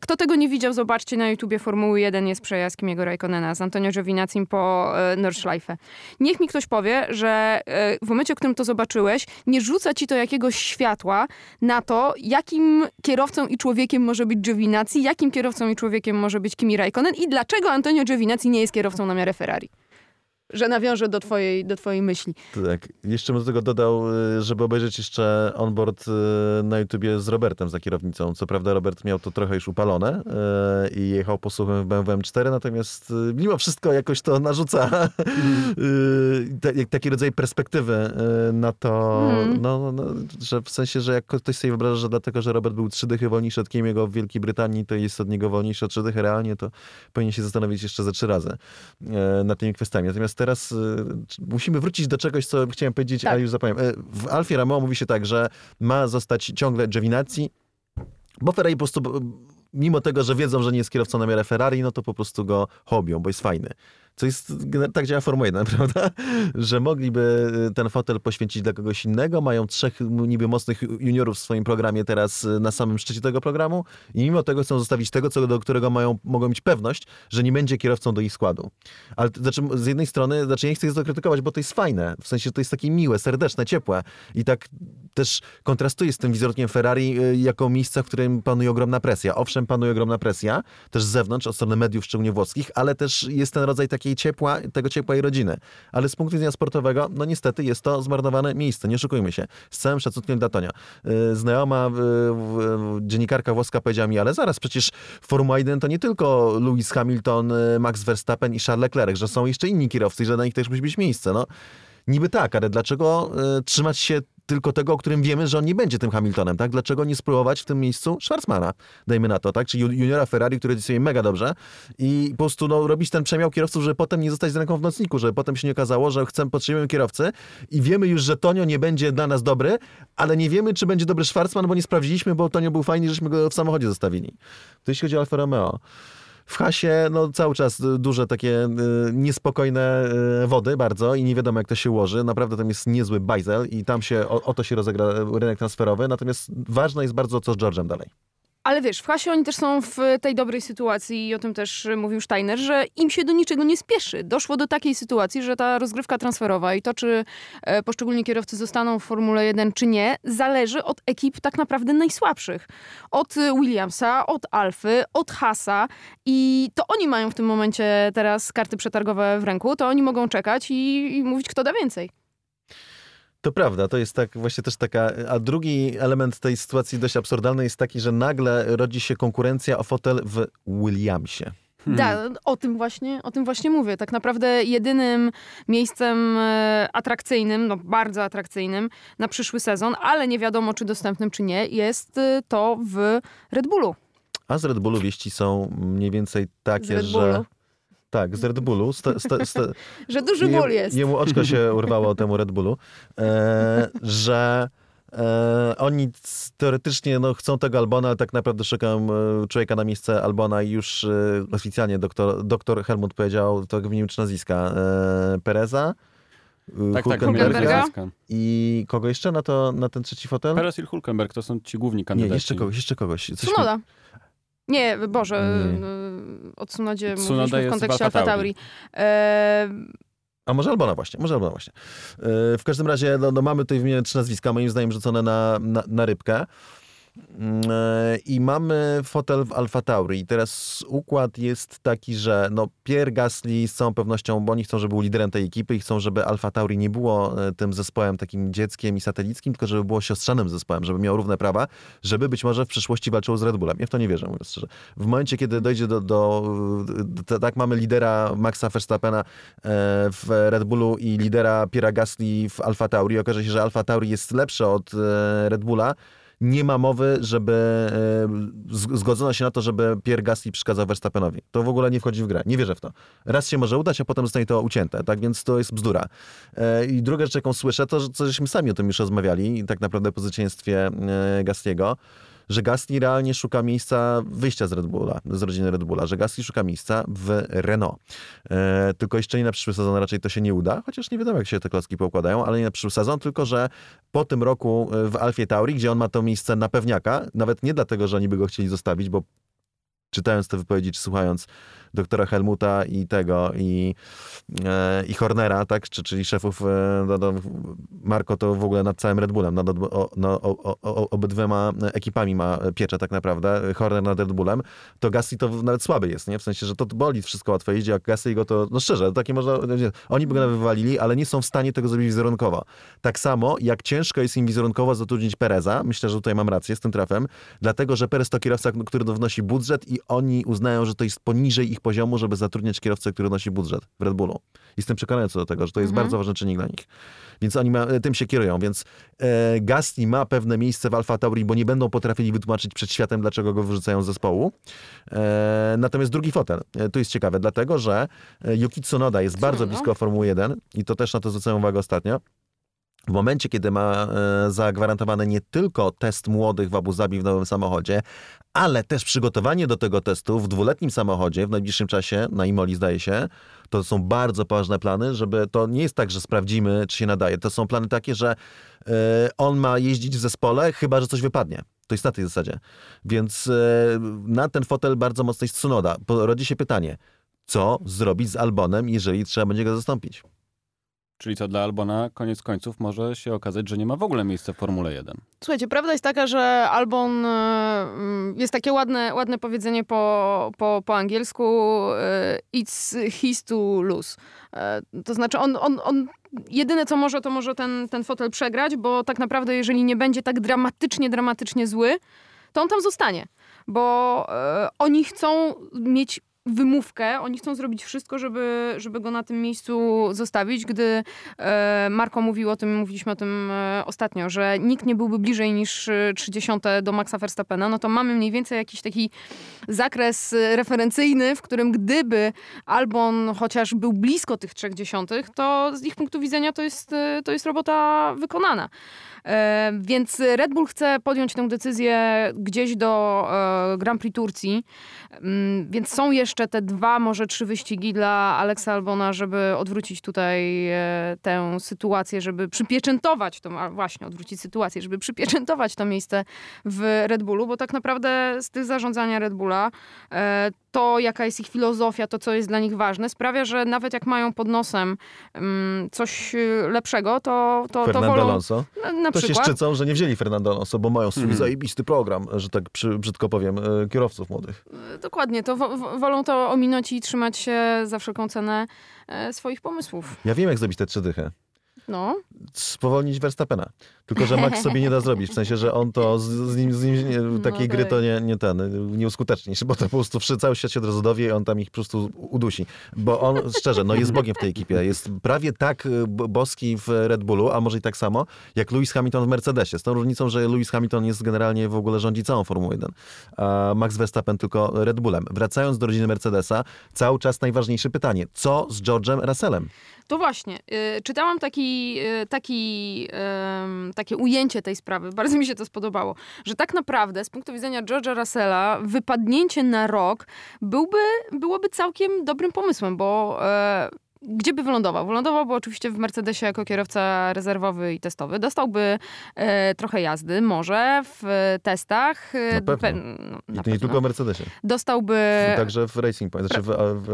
kto tego nie widział, zobaczcie na YouTubie Formuły 1 jest przejazd Kimiego Raikkonena z Antonio Giovinazzi po e, Nordschleife. Niech mi ktoś powie, że e, w momencie, w którym to zobaczyłeś, nie rzuca ci to jakiegoś światła na to, jakim kierowcą i człowiekiem może być Giovinazzi, jakim kierowcą i człowiekiem może być Kimi Raikkonen i dlaczego Antonio Giovinazzi nie jest kierowcą na miarę Ferrari że nawiążę do twojej, do twojej myśli. Tak. Jeszcze bym do tego dodał, y, żeby obejrzeć jeszcze onboard y, na YouTubie z Robertem za kierownicą. Co prawda Robert miał to trochę już upalone y, i jechał posłuchem w BMW M4, natomiast mimo wszystko jakoś to narzuca taki rodzaj perspektywy na to, mm. no, no, że w sensie, że jak ktoś sobie wyobraża, że dlatego, że Robert był trzy dychy wolniejszy od Kimiego w Wielkiej Brytanii, to jest od niego wolniejszy o trzy dychy realnie, to powinien się zastanowić jeszcze ze trzy razy nad tymi kwestiami. Natomiast teraz y, musimy wrócić do czegoś, co chciałem powiedzieć, tak. ale już zapomniałem. Y, w Alfie Romeo mówi się tak, że ma zostać ciągle Giovinazzi, bo Ferrari po prostu mimo tego, że wiedzą, że nie jest kierowcą na miarę Ferrari, no to po prostu go hobią, bo jest fajny. Co jest, tak działa Formuła 1, prawda? Że mogliby y, ten fotel poświęcić dla kogoś innego, mają trzech niby mocnych juniorów w swoim programie teraz y, na samym szczycie tego programu i mimo tego chcą zostawić tego, co, do którego mają, mogą mieć pewność, że nie będzie kierowcą do ich składu. Ale znaczy, z jednej strony, znaczy ja nie chcę to krytykować, bo to jest fajne, w sensie to jest takie miłe, serdeczne, ciepłe i tak też kontrastuje z tym wizerunkiem Ferrari y, jako miejsca, w którym panuje ogromna presja. Owszem, panuje ogromna presja, też z zewnątrz, od strony mediów, szczególnie włoskich, ale też jest ten rodzaj takiej takiej ciepła, tego ciepła i rodziny. Ale z punktu widzenia sportowego, no niestety jest to zmarnowane miejsce, nie szukujmy się. Z całym szacunkiem dla Tonia. Y, znajoma dziennikarka włoska powiedziała mi, ale zaraz, przecież Formuła 1 to nie tylko Lewis Hamilton, y, Max Verstappen i Charles Leclerc, że są jeszcze inni kierowcy i że na nich też musi być miejsce. No, Niby tak, ale dlaczego trzymać się tylko tego, o którym wiemy, że on nie będzie tym Hamiltonem, tak? Dlaczego nie spróbować w tym miejscu Schwarzmana, dajmy na to, tak? Czyli juniora Ferrari, który sobie mega dobrze i po prostu no, robić ten przemiał kierowców, żeby potem nie zostać z ręką w nocniku, żeby potem się nie okazało, że chcemy, potrzebujemy kierowcy i wiemy już, że Tonio nie będzie dla nas dobry, ale nie wiemy, czy będzie dobry Schwarzman, bo nie sprawdziliśmy, bo Tonio był fajny, żeśmy go w samochodzie zostawili. To jeśli chodzi o Alfa Romeo w hasie no, cały czas duże takie y, niespokojne y, wody bardzo i nie wiadomo jak to się ułoży. Naprawdę tam jest niezły bajzel i tam się o, o to się rozegra rynek transferowy. Natomiast ważne jest bardzo co z George'em dalej. Ale wiesz, w Hasie oni też są w tej dobrej sytuacji i o tym też mówił Steiner, że im się do niczego nie spieszy. Doszło do takiej sytuacji, że ta rozgrywka transferowa i to, czy e, poszczególni kierowcy zostaną w Formule 1 czy nie, zależy od ekip tak naprawdę najsłabszych. Od Williamsa, od Alfy, od Hasa i to oni mają w tym momencie teraz karty przetargowe w ręku, to oni mogą czekać i, i mówić, kto da więcej. To prawda, to jest tak właśnie też taka. A drugi element tej sytuacji dość absurdalny jest taki, że nagle rodzi się konkurencja o fotel w Williamsie. Da, o tym właśnie, o tym właśnie mówię. Tak naprawdę jedynym miejscem e, atrakcyjnym, no bardzo atrakcyjnym na przyszły sezon, ale nie wiadomo czy dostępnym czy nie, jest e, to w Red Bullu. A z Red Bullu wieści są mniej więcej takie, że. Tak, z Red Bullu. Sta, sta, sta, Że duży ból jest. Jemu oczko się urwało temu Red Bullu, e, że e, oni teoretycznie no, chcą tego Albona, ale tak naprawdę szukają e, człowieka na miejsce Albona i już e, oficjalnie doktor, doktor Helmut powiedział, to wymienił trzy nazwiska, e, Pereza, e, Tak, tak, Hulkenberga? i kogo jeszcze na, to, na ten trzeci fotel? Perez i Hulkenberg to są ci główni Nie, kandydaci. jeszcze kogoś, jeszcze kogoś. Coś mi-. Nie, Boże, Nie. y, o Tsunodzie Tsunoda mówiliśmy w kontekście Alfa Tauri. E, A może Albona właśnie, może Albona właśnie. Yy, W każdym razie no, no mamy tutaj wymienione trzy nazwiska, moim zdaniem rzucone na, na, na rybkę. Yy, I mamy fotel w Alfa Tauri. I teraz układ jest taki, że no Pierre Gasly z całą pewnością, bo oni chcą, żeby był liderem tej ekipy i chcą, żeby Alfa Tauri nie było e, tym zespołem takim dzieckiem i satelickim, tylko żeby było siostrzanym zespołem, żeby miał równe prawa, żeby być może w przyszłości walczył z Red Bullem. Ja w to nie wierzę, mówiąc szczerze. W momencie, kiedy dojdzie do, do, do tak mamy lidera Maxa Verstappena e, w Red Bullu i lidera Pierre'a Gasly w Alfa Tauri, okaże się, że Alfa Tauri jest lepsze od e, Red Bulla, nie ma mowy, żeby e, zgodzono się na to, żeby Pierre Gasly przeszkadzał Verstappenowi. To w ogóle nie wchodzi w grę. Nie wierzę w to. Raz się może udać, a potem zostanie to ucięte, tak więc to jest bzdura. E, I druga rzecz, jaką słyszę, to, żeśmy sami o tym już rozmawiali, tak naprawdę po zwycięstwie Gasliego, że Gasly realnie szuka miejsca wyjścia z Red Bulla, z rodziny Red Bulla, że Gasly szuka miejsca w Renault. E, tylko jeszcze nie na przyszły sezon raczej to się nie uda, chociaż nie wiadomo jak się te klocki poukładają, ale nie na przyszły sezon, tylko że po tym roku e, w Alfie Tauri, gdzie on ma to miejsce na pewniaka, nawet nie dlatego, że oni by go chcieli zostawić, bo czytając te wypowiedzi, czy słuchając doktora Helmuta i tego, i, e, i Hornera, tak, czy, czyli szefów, e, no, no, Marko to w ogóle nad całym Red Bullem, nad, o, no, o, o, o, obydwiema ekipami ma pieczę tak naprawdę, Horner nad Red Bullem, to Gasly to nawet słaby jest, nie? W sensie, że to boli wszystko łatwo jeździ, a Gasly go to, no szczerze, takie można, nie, oni by go nawet wywalili, ale nie są w stanie tego zrobić wizerunkowo. Tak samo, jak ciężko jest im wizerunkowo zatrudnić Pereza, myślę, że tutaj mam rację z tym trafem, dlatego, że Perez to kierowca, który wnosi budżet i oni uznają, że to jest poniżej ich poziomu, żeby zatrudniać kierowcę, który nosi budżet w Red Bullu. Jestem przekonany co do tego, że to jest Mhm. bardzo ważny czynnik dla nich. Więc oni ma, tym się kierują, więc e, Gasly ma pewne miejsce w Alfa Tauri, bo nie będą potrafili wytłumaczyć przed światem, dlaczego go wyrzucają z zespołu. E, natomiast drugi fotel, e, to jest ciekawe, dlatego, że e, Yuki Tsunoda jest bardzo Tsunoda. blisko Formuły 1 i to też na to zwracałem uwagę ostatnio. W momencie, kiedy ma e, zagwarantowany nie tylko test młodych w Abu Zabi w nowym samochodzie, ale też przygotowanie do tego testu w dwuletnim samochodzie w najbliższym czasie, na Imoli zdaje się, to są bardzo poważne plany, żeby to nie jest tak, że sprawdzimy, czy się nadaje. To są plany takie, że e, on ma jeździć w zespole, chyba że coś wypadnie. To jest na tej zasadzie. Więc e, na ten fotel bardzo mocno jest Tsunoda. Bo Rodzi się pytanie, co zrobić z Albonem, jeżeli trzeba będzie go zastąpić? Czyli co dla Albona koniec końców może się okazać, że nie ma w ogóle miejsca w Formule 1. Słuchajcie, prawda jest taka, że Albon, e, mm, jest takie ładne, ładne powiedzenie po, po, po angielsku, e, it's his to lose. E, To znaczy on, on, on jedyne co może, to może ten, ten fotel przegrać, bo tak naprawdę jeżeli nie będzie tak dramatycznie, dramatycznie zły, to on tam zostanie. Bo oni chcą mieć wymówkę, oni chcą zrobić wszystko, żeby, żeby go na tym miejscu zostawić. Gdy e, Marko mówił o tym, mówiliśmy o tym e, ostatnio, że nikt nie byłby bliżej niż e, 30 do Maxa Verstappena, no to mamy mniej więcej jakiś taki zakres e, referencyjny, w którym gdyby Albon chociaż był blisko tych 30, to z ich punktu widzenia to jest, e, to jest robota wykonana. E, Więc Red Bull chce podjąć tę decyzję gdzieś do e, Grand Prix Turcji, Mm, więc są jeszcze te dwa, może trzy wyścigi dla Alexa Albona, żeby odwrócić tutaj e, tę sytuację, żeby przypieczętować to, właśnie odwrócić sytuację, żeby przypieczętować to miejsce w Red Bullu, bo tak naprawdę styl zarządzania Red Bulla, e, to jaka jest ich filozofia, to co jest dla nich ważne, sprawia, że nawet jak mają pod nosem mm, coś e, lepszego, to, to, to Fernando wolą... Alonso? Na, na To się przykład. szczycą, że nie wzięli Fernando Alonso, bo mają swój Mhm. zajebisty program, że tak przy, brzydko powiem, e, kierowców młodych. Dokładnie, to wo- wo- wolą to ominąć i trzymać się za wszelką cenę swoich pomysłów. Ja wiem, jak zrobić te trzy dychy. No, spowolnić Verstappena. Tylko, że Max sobie nie da zrobić. W sensie, że on to z, z nim, z nim nie, takiej No gry tak. to nie, nie ten, nie uskuteczni się, bo to po prostu cały świat się od razu dowie i on tam ich po prostu udusi. Bo on, szczerze, no jest Bogiem w tej ekipie. Jest prawie tak y, boski w Red Bullu, a może i tak samo, jak Lewis Hamilton w Mercedesie. Z tą różnicą, że Lewis Hamilton jest generalnie w ogóle rządzi całą Formułą 1, a Max Verstappen tylko Red Bullem. Wracając do rodziny Mercedesa, cały czas najważniejsze pytanie. Co z George'em Russellem? To właśnie. y, czytałam taki, y, taki, ym, takie ujęcie tej sprawy. Bardzo mi się to spodobało. Że tak naprawdę z punktu widzenia George'a Russella wypadnięcie na rok byłby, byłoby całkiem dobrym pomysłem, bo e, gdzie by wylądował? Wylądowałby oczywiście w Mercedesie jako kierowca rezerwowy i testowy. Dostałby e, trochę jazdy, może w e, testach. e, Na pewno. pe- no, I na to nie tylko w Mercedesie. Dostałby... Także w Racing Point, znaczy w, w,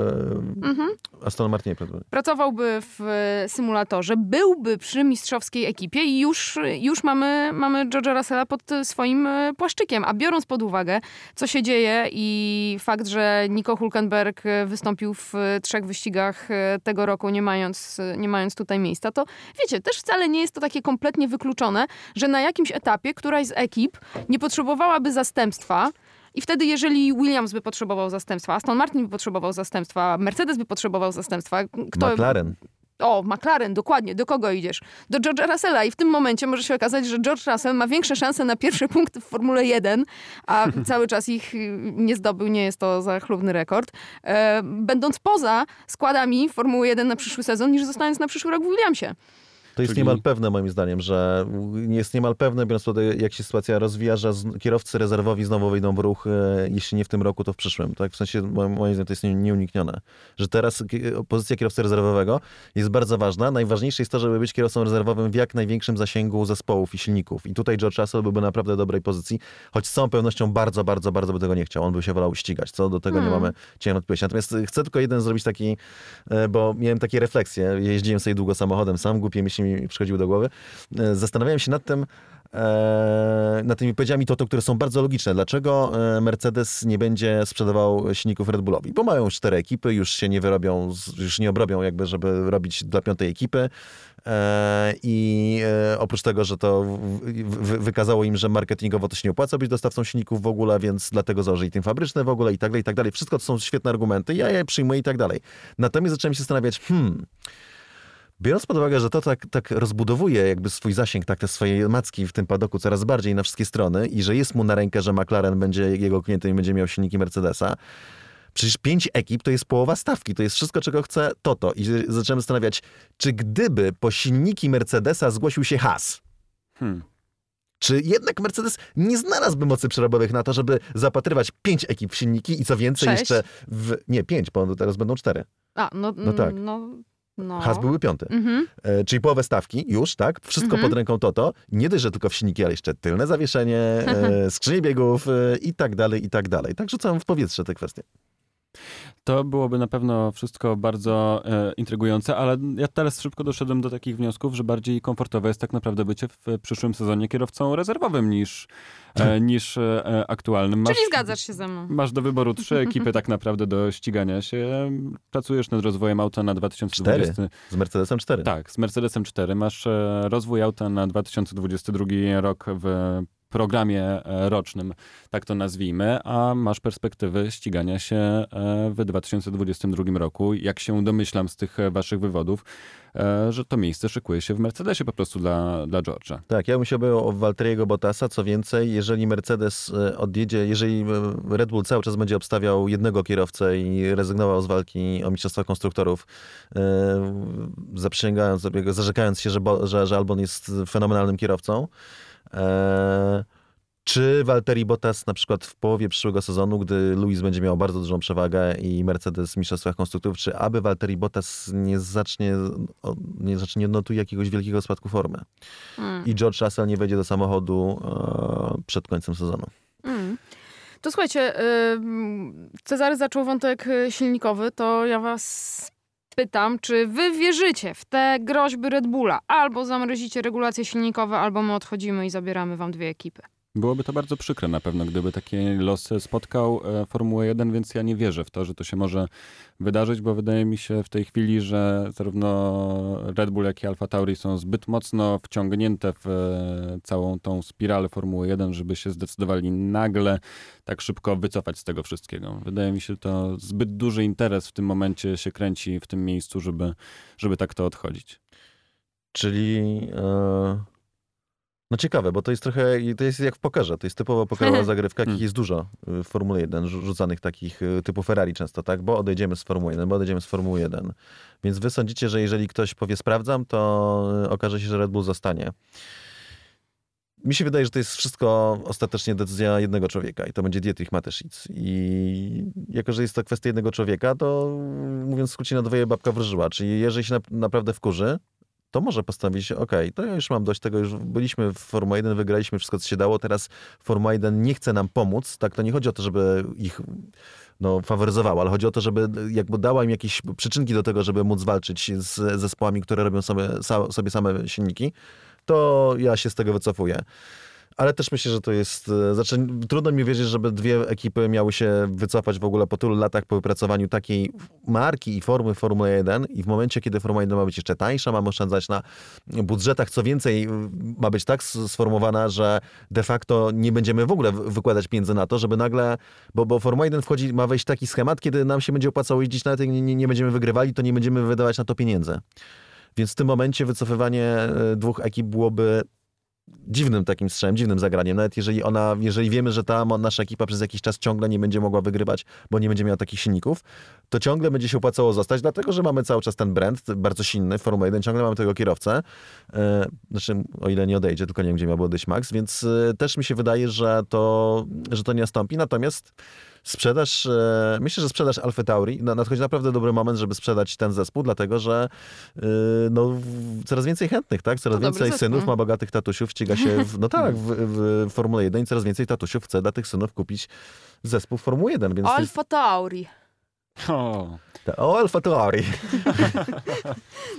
Mhm. Aston Martinie. pracowałby w e, symulatorze, byłby przy mistrzowskiej ekipie i już, już mamy, mamy George'a Russella pod e, swoim e, płaszczykiem. A biorąc pod uwagę, co się dzieje i fakt, że Nico Hulkenberg e, wystąpił w e, trzech wyścigach e, roku, nie mając, nie mając tutaj miejsca, to wiecie, też wcale nie jest to takie kompletnie wykluczone, że na jakimś etapie któraś z ekip nie potrzebowałaby zastępstwa, i wtedy, jeżeli Williams by potrzebował zastępstwa, Aston Martin by potrzebował zastępstwa, Mercedes by potrzebował zastępstwa, kto... McLaren. O, McLaren, dokładnie. Do kogo idziesz? Do George'a Russella. I w tym momencie może się okazać, że George Russell ma większe szanse na pierwszy punkt w Formule 1, a cały czas ich nie zdobył, nie jest to za chlubny rekord, e, będąc poza składami Formuły 1 na przyszły sezon, niż zostając na przyszły rok w Williamsie. To jest Czyli- niemal pewne moim zdaniem, że jest niemal pewne, biorąc pod uwagę, jak się sytuacja rozwija, że kierowcy rezerwowi znowu wyjdą w ruch, e, jeśli nie w tym roku, to w przyszłym. Tak? W sensie, moim, moim zdaniem, to jest nie- nieuniknione. Że teraz pozycja kierowcy rezerwowego jest bardzo ważna. Najważniejsze jest to, żeby być kierowcą rezerwowym w jak największym zasięgu zespołów i silników. I tutaj George Russell byłby naprawdę dobrej pozycji, choć z całą pewnością bardzo, bardzo, bardzo by tego nie chciał. On by się wolał ścigać, co do tego nie Hmm. mamy cienia wątpliwości. Natomiast chcę tylko jeden zrobić taki, e, bo miałem takie refleksje. Jeździłem sobie długo samochodem sam, głupie myśli mi przychodziły do głowy. E, Zastanawiałem się nad tym, e, nad tymi wypowiedziami Toto, które są bardzo logiczne. Dlaczego e, Mercedes nie będzie sprzedawał silników Red Bullowi? Bo mają cztery ekipy, już się nie wyrobią, już nie obrobią jakby, żeby robić dla piątej ekipy. I oprócz tego, że to wykazało im, że marketingowo to się nie opłaca być dostawcą silników w ogóle, więc dlatego założyli tym fabryczne w ogóle i tak dalej, i tak dalej. Wszystko to są świetne argumenty, ja je przyjmuję i tak dalej. Natomiast zacząłem się zastanawiać, hmm, Biorąc pod uwagę, że to tak, tak rozbudowuje jakby swój zasięg, tak te swoje macki w tym padoku coraz bardziej na wszystkie strony i że jest mu na rękę, że McLaren będzie jego klientem i będzie miał silniki Mercedesa, Przecież pięć ekip to jest połowa stawki, to jest wszystko, czego chce Toto. I zacząłem zastanawiać, czy gdyby po silniki Mercedesa zgłosił się Haas, Hmm. czy jednak Mercedes nie znalazłby mocy przerobowych na to, żeby zapatrywać pięć ekip w silniki i co więcej Sześć. jeszcze w... Nie, pięć, bo teraz będą cztery. A, no, No tak. No, no. Haas byłby piąty. Mhm. E, czyli połowę stawki już, tak? Wszystko Mhm. pod ręką Toto. Nie dość, że tylko w silniki, ale jeszcze tylne zawieszenie, e, skrzynie biegów e, i tak dalej, i tak dalej. Tak rzucam w powietrze te kwestie. To byłoby na pewno wszystko bardzo e, intrygujące, ale ja teraz szybko doszedłem do takich wniosków, że bardziej komfortowe jest tak naprawdę bycie w przyszłym sezonie kierowcą rezerwowym niż, e, niż e, aktualnym. Czyli zgadzasz się ze mną. Masz do wyboru trzy ekipy tak naprawdę do ścigania się. Pracujesz nad rozwojem auta na 2020. Z Mercedesem cztery. Tak, z Mercedesem 4 masz e, rozwój auta na 2022 rok w programie e, rocznym, tak to nazwijmy, a masz perspektywy ścigania się e, w 2022 roku. Jak się domyślam z tych e, waszych wywodów, że to miejsce szykuje się w Mercedesie po prostu dla, dla George'a. Tak, ja bym się obył o Walteriego Bottasa. Co więcej, jeżeli Mercedes odjedzie, jeżeli Red Bull cały czas będzie obstawiał jednego kierowcę i rezygnował z walki o Mistrzostwa Konstruktorów, zaprzysięgając, zarzekając się, że, że, że Albon jest fenomenalnym kierowcą, e, czy Walteri Bottas na przykład w połowie przyszłego sezonu, gdy Luis będzie miał bardzo dużą przewagę i Mercedes w Mistrzostwach Konstruktorów, czy aby Walteri Bottas nie zacznie, nie zacznie, nie odnotuje jakiegoś wielkiego spadku formy? Mm. i George Russell nie wejdzie do samochodu e, przed końcem sezonu. Mm. To słuchajcie, Cezary zaczął wątek y, silnikowy, to ja was pytam, czy wy wierzycie w te groźby Red Bulla? Albo zamrozicie regulacje silnikowe, albo my odchodzimy i zabieramy wam dwie ekipy. Byłoby to bardzo przykre na pewno, gdyby taki los spotkał e, Formułę 1, więc ja nie wierzę w to, że to się może wydarzyć, bo wydaje mi się w tej chwili, że zarówno Red Bull, jak i Alfa Tauri są zbyt mocno wciągnięte w e, całą tą spiralę Formuły 1, żeby się zdecydowali nagle tak szybko wycofać z tego wszystkiego. Wydaje mi się to zbyt duży interes w tym momencie się kręci w tym miejscu, żeby, żeby tak to odchodzić. Czyli e, no ciekawe, bo to jest trochę, to jest jak w pokerze, to jest typowo pokerowa zagrywka, jakich Hmm. jest dużo w Formule 1, rzu- rzucanych takich y, typu Ferrari często, tak? Bo odejdziemy z Formuły 1, bo odejdziemy z Formuły 1. Więc wy sądzicie, że jeżeli ktoś powie sprawdzam, to y, okaże się, że Red Bull zostanie. Mi się wydaje, że to jest wszystko ostatecznie decyzja jednego człowieka i to będzie Dietrich Mateschitz. I jako, że jest to kwestia jednego człowieka, to y, mówiąc w skrócie na dwoje babka wróżyła. Czyli jeżeli się na, naprawdę wkurzy, to może postanowić, ok, to ja już mam dość tego, już byliśmy w Formule 1, wygraliśmy wszystko, co się dało, teraz Formuła 1 nie chce nam pomóc, tak, to nie chodzi o to, żeby ich no, faworyzowała, ale chodzi o to, żeby jakby dała im jakieś przyczynki do tego, żeby móc walczyć z zespołami, które robią sobie, sobie same silniki, to ja się z tego wycofuję. Ale też myślę, że to jest. e, Znaczy, trudno mi wierzyć, żeby dwie ekipy miały się wycofać w ogóle po tylu latach po wypracowaniu takiej marki i formy Formuły 1 i w momencie, kiedy Formuła 1 ma być jeszcze tańsza, mamy oszczędzać na budżetach, co więcej, ma być tak sformułowana, że de facto nie będziemy w ogóle wy- wykładać pieniędzy na to, żeby nagle, bo, bo Formuła 1 wchodzi, ma wejść taki schemat, kiedy nam się będzie opłacało jeździć, nawet jak nie, nie, nie będziemy wygrywali, to nie będziemy wydawać na to pieniędzy. Więc w tym momencie wycofywanie e, dwóch ekip byłoby dziwnym takim strzałem, dziwnym zagraniem. Nawet jeżeli ona, jeżeli wiemy, że ta nasza ekipa przez jakiś czas ciągle nie będzie mogła wygrywać, bo nie będzie miała takich silników, to ciągle będzie się opłacało zostać, dlatego że mamy cały czas ten brand, bardzo silny, Formuła 1, ciągle mamy tego kierowcę. E, Znaczy, o ile nie odejdzie, tylko nie wiem, gdzie miałby odejść Max, więc e, też mi się wydaje, że to, że to nie nastąpi. Natomiast sprzedaż, e, myślę, że sprzedaż Alfa Tauri, na- nadchodzi naprawdę dobry moment, żeby sprzedać ten zespół, dlatego że e, no, coraz więcej chętnych, tak? Coraz dobry więcej synów ma bogatych tatusiów, ściga się, w, no tak, w, w Formule 1 i coraz więcej tatusiów chce dla tych synów kupić zespół Formuły 1, więc Alfa Tauri. O, o Alfa Tauri.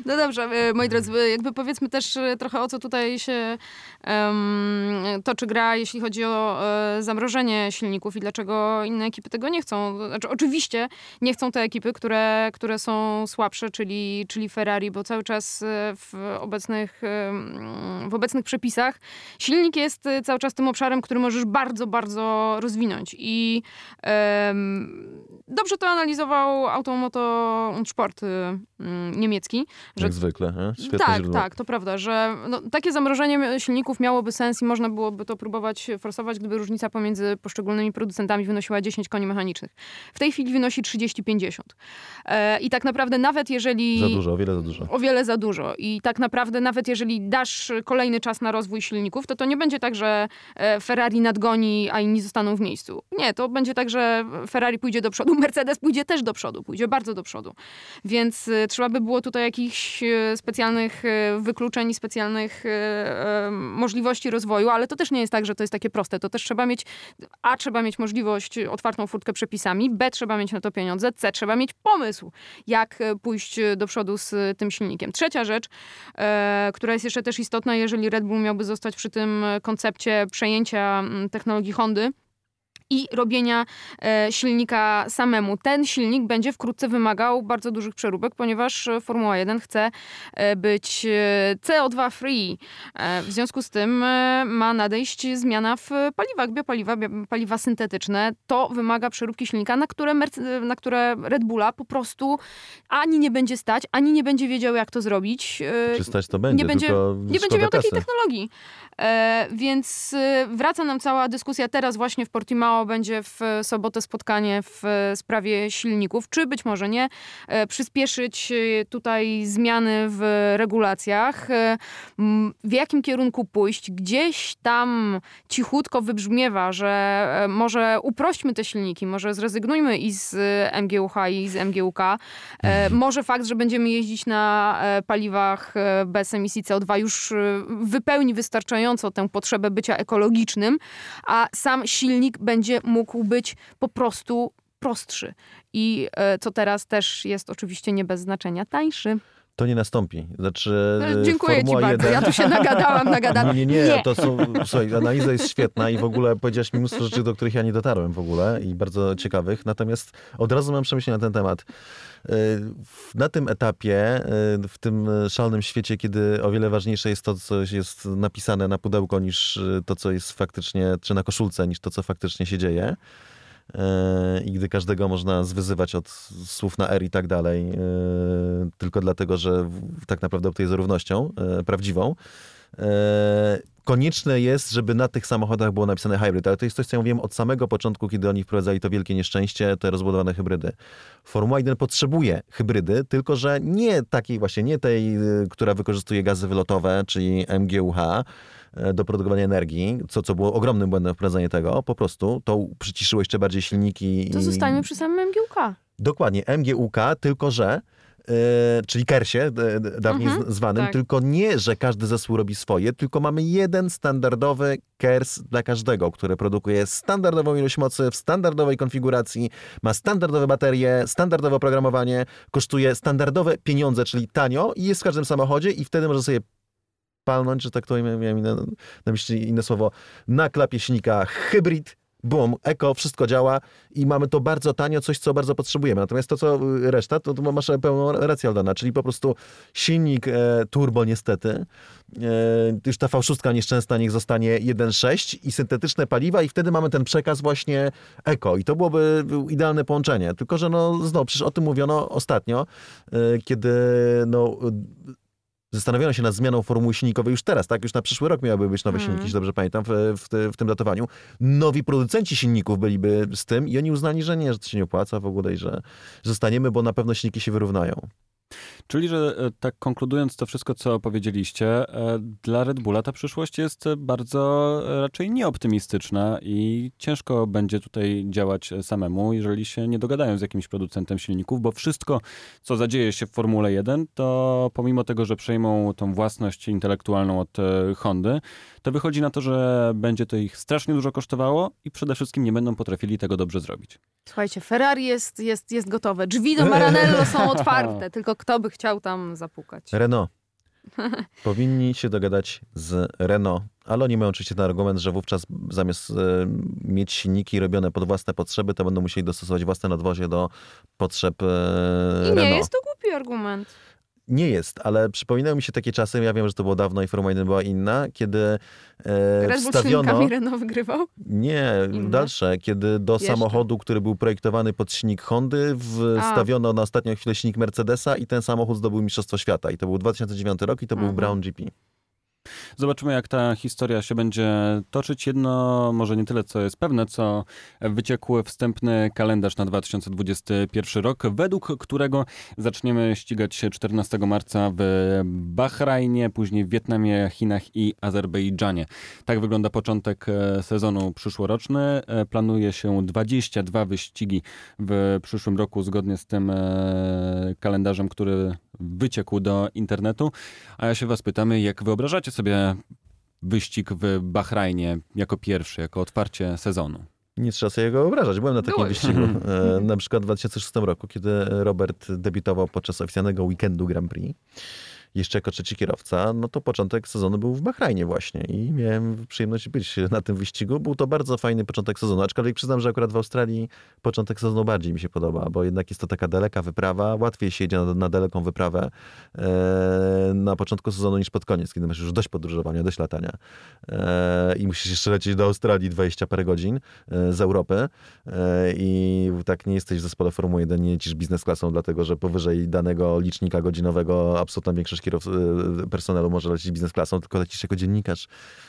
No dobrze, e, moi drodzy, e, jakby powiedzmy też e, trochę o co tutaj się em, toczy gra, jeśli chodzi o e, zamrożenie silników i dlaczego inne ekipy tego nie chcą. Znaczy, oczywiście nie chcą te ekipy, które, które są słabsze, czyli, czyli Ferrari, bo cały czas w obecnych, w obecnych przepisach silnik jest cały czas tym obszarem, który możesz bardzo, bardzo rozwinąć. I dobrze to analizował Automoto und Sport mm, niemiecki, że Jak zwykle, nie? świetne tak, źródło. tak, to prawda, że no, takie zamrożenie silników miałoby sens i można byłoby to próbować forsować, gdyby różnica pomiędzy poszczególnymi producentami wynosiła 10 koni mechanicznych. W tej chwili wynosi 30-50. E, I tak naprawdę nawet jeżeli... Za dużo, o wiele za dużo. O wiele za dużo. I tak naprawdę nawet jeżeli dasz kolejny czas na rozwój silników, to to nie będzie tak, że e, Ferrari nadgoni, a inni zostaną w miejscu. Nie, to będzie tak, że Ferrari pójdzie do przodu, Mercedes pójdzie też do przodu, pójdzie bardzo do przodu. Więc e, trzeba by było tutaj jakichś e, specjalnych e, wykluczeń i specjalnych możliwości rozwoju, ale to też nie jest tak, że to jest takie proste. To też trzeba mieć, a trzeba mieć możliwość, otwartą furtkę przepisami, b trzeba mieć na to pieniądze, c trzeba mieć pomysł, jak pójść do przodu z tym silnikiem. Trzecia rzecz, która jest jeszcze też istotna, jeżeli Red Bull miałby zostać przy tym koncepcie przejęcia mm, technologii Hondy, i robienia e, silnika samemu. Ten silnik będzie wkrótce wymagał bardzo dużych przeróbek, ponieważ e, Formuła 1 chce e, być e, CO2 free. W związku z tym ma nadejść zmiana w paliwach, biopaliwa, bio- paliwa syntetyczne. To wymaga przeróbki silnika, na które, Merce- na które Red Bulla po prostu ani nie będzie stać, ani nie będzie wiedział, jak to zrobić. E, Przystać to będzie, nie będzie- nie będzie miał takiej kasy. technologii. E, więc wraca nam cała dyskusja teraz właśnie w Portimao. Będzie w sobotę spotkanie w e, sprawie silników. Czy być może nie e, przyspieszyć e, tutaj zmiany w regulacjach. W jakim kierunku pójść? Gdzieś tam cichutko wybrzmiewa, że może uprośćmy te silniki, może zrezygnujmy i z MGUH i z MGUK. E, może fakt, że będziemy jeździć na paliwach bez emisji CO2 już wypełni wystarczająco tę potrzebę bycia ekologicznym, a sam silnik będzie mógł być po prostu prostszy. I e, co teraz też jest oczywiście nie bez znaczenia, tańszy. To nie nastąpi. Znaczy, No, Dziękuję ci Formuła bardzo. 1... Ja tu się nagadałam, nagadałam. Nie, nie, nie, to są, słuchaj, analiza jest świetna i w ogóle powiedziałaś mi mnóstwo rzeczy, do których ja nie dotarłem w ogóle i bardzo ciekawych, natomiast od razu mam przemyślenia na ten temat. Y, Na tym etapie, w tym szalonym świecie, kiedy o wiele ważniejsze jest to, co jest napisane na pudełko, niż to, co jest faktycznie, czy na koszulce, niż to, co faktycznie się dzieje, i gdy każdego można zwyzywać od słów na R i tak dalej, y, tylko dlatego, że tak naprawdę optuje za równością y, prawdziwą, E, Konieczne jest, żeby na tych samochodach było napisane hybrid, ale to jest coś, co ja mówiłem od samego początku, kiedy oni wprowadzali to wielkie nieszczęście, te rozbudowane hybrydy. Formuła 1 potrzebuje hybrydy, tylko że nie takiej właśnie, nie tej, która wykorzystuje gazy wylotowe, czyli MGUH e, do produkowania energii, co, co było ogromnym błędem wprowadzenie tego, po prostu to przyciszyło jeszcze bardziej silniki. To i- zostańmy przy samym MGUK. Dokładnie, MGUK, tylko że, e, czyli Kersie, d- dawniej Mhm, zwanym, tak. tylko nie, że każdy zespół robi swoje, tylko mamy jeden standardowy KERS dla każdego, który produkuje standardową ilość mocy w standardowej konfiguracji, ma standardowe baterie, standardowe oprogramowanie, kosztuje standardowe pieniądze, czyli tanio i jest w każdym samochodzie i wtedy może sobie palnąć, że tak to miałem na, na myśli inne słowo, na klapieśnika hybrid, boom, eko, wszystko działa i mamy to bardzo tanio, coś, co bardzo potrzebujemy. Natomiast to, co y, reszta, to, to masz pełną rację, Aldana, czyli po prostu silnik e, turbo niestety, e, już ta V6 nieszczęsna niech zostanie 1.6 i syntetyczne paliwa i wtedy mamy ten przekaz właśnie eko i to byłoby idealne połączenie. Tylko, że no znowu, przecież o tym mówiono ostatnio, e, kiedy no zastanowiono się nad zmianą formuły silnikowej już teraz, tak? Już na przyszły rok miałyby być nowe Mhm. silniki, jeśli dobrze pamiętam, w, w, w tym datowaniu. Nowi producenci silników byliby z tym i oni uznali, że nie, że to się nie opłaca w ogóle i że zostaniemy, bo na pewno silniki się wyrównają. Czyli, że e, tak konkludując to wszystko, co powiedzieliście, e, dla Red Bulla ta przyszłość jest bardzo e, raczej nieoptymistyczna i ciężko będzie tutaj działać samemu, jeżeli się nie dogadają z jakimś producentem silników, bo wszystko, co zadzieje się w Formule 1, to pomimo tego, że przejmą tą własność intelektualną od Hondy, to wychodzi na to, że będzie to ich strasznie dużo kosztowało i przede wszystkim nie będą potrafili tego dobrze zrobić. Słuchajcie, Ferrari jest, jest, jest gotowe. Drzwi do Maranello są otwarte, tylko kto by chciał tam zapukać. Renault. Powinni się dogadać z Renault, ale oni mają oczywiście ten argument, że wówczas zamiast e, mieć silniki robione pod własne potrzeby, to będą musieli dostosować własne nadwozie do potrzeb e, I nie Renault. jest to głupi argument. Nie jest, ale przypominają mi się takie czasy, ja wiem, że to było dawno i Formuła 1 była inna, kiedy e, Red wstawiono... wygrywał? Nie, Inne? dalsze, kiedy do Jeszcze. samochodu, który był projektowany pod silnik Hondy, wstawiono na ostatnią chwilę silnik Mercedesa i ten samochód zdobył Mistrzostwo Świata. I to był 2009 rok i to był Mhm. Brown GP. Zobaczymy, jak ta historia się będzie toczyć. Jedno, może nie tyle, co jest pewne, co wyciekł wstępny kalendarz na 2021 rok, według którego zaczniemy ścigać się 14 marca w Bahrajnie, później w Wietnamie, Chinach i Azerbejdżanie. Tak wygląda początek e, sezonu przyszłoroczny. E, Planuje się 22 wyścigi w przyszłym roku, zgodnie z tym e, kalendarzem, który wyciekł do internetu. A ja się was pytamy, jak wyobrażacie sobie wyścig w Bahrajnie jako pierwszy, jako otwarcie sezonu? Nie trzeba sobie go wyobrażać. Byłem na takim Byłeś. wyścigu. E, na przykład w 2006 roku, kiedy Robert debiutował podczas oficjalnego weekendu Grand Prix. Jeszcze jako trzeci kierowca, no to początek sezonu był w Bahrajnie właśnie i miałem przyjemność być na tym wyścigu. Był to bardzo fajny początek sezonu, aczkolwiek przyznam, że akurat w Australii początek sezonu bardziej mi się podoba, bo jednak jest to taka daleka wyprawa, łatwiej się jedzie na, na daleką wyprawę e, na początku sezonu niż pod koniec, kiedy masz już dość podróżowania, dość latania e, i musisz jeszcze lecieć do Australii 20 parę godzin e, z Europy e, i tak nie jesteś w zespole Formuły 1, nie lecisz biznes klasą, dlatego że powyżej danego licznika godzinowego absolutna większość kierow, e, personelu może lecieć biznes klasą, tylko lecisz jako dziennikarz,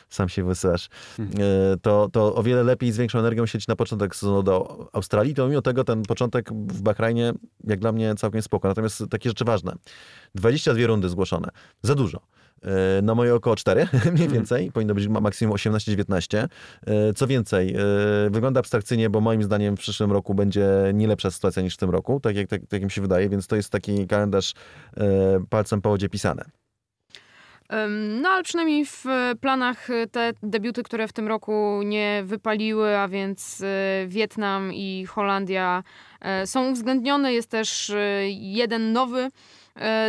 sam się wysyłasz. E, To, to o wiele lepiej z większą energią siedzieć na początek sezonu do Australii, to mimo tego ten początek w Bahrajnie jak dla mnie całkiem spoko. Natomiast takie rzeczy ważne. 22 rundy zgłoszone. Za dużo. E, Na moje oko 4, mniej więcej. Powinno być ma- maksimum 18-19. E, Co więcej, e, wygląda abstrakcyjnie, bo moim zdaniem w przyszłym roku będzie nie lepsza sytuacja niż w tym roku, tak jak, tak, tak mi się wydaje, więc to jest taki kalendarz palcem po wodzie pisane. No ale przynajmniej w planach te debiuty, które w tym roku nie wypaliły, a więc Wietnam i Holandia są uwzględnione. Jest też jeden nowy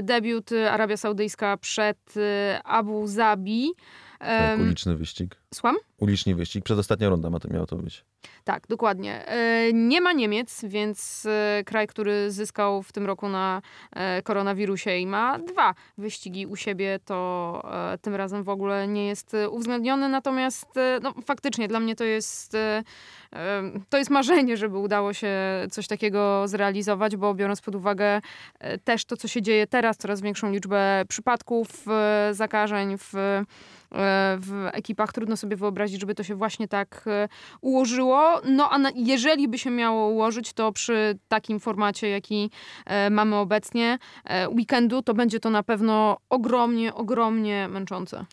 debiut e, Arabia Saudyjska przed e, Abu Zabi. Tak, uliczny wyścig. Słucham? Uliczny wyścig. Przedostatnia runda ma to miało to być. Tak, dokładnie. E, Nie ma Niemiec, więc e, kraj, który zyskał w tym roku na e, koronawirusie i ma dwa wyścigi u siebie, to tym razem w ogóle nie jest uwzględniony. Natomiast no, faktycznie dla mnie to jest, to jest marzenie, żeby udało się coś takiego zrealizować, bo biorąc pod uwagę też to, co się dzieje teraz, coraz większą liczbę przypadków zakażeń w, w ekipach, trudno sobie wyobrazić, żeby to się właśnie tak e, ułożyło. No a jeżeli by się miało ułożyć, to przy takim formacie, jaki e, mamy obecnie, e, weekendu, to będzie to na pewno ogromnie, ogromnie męczące.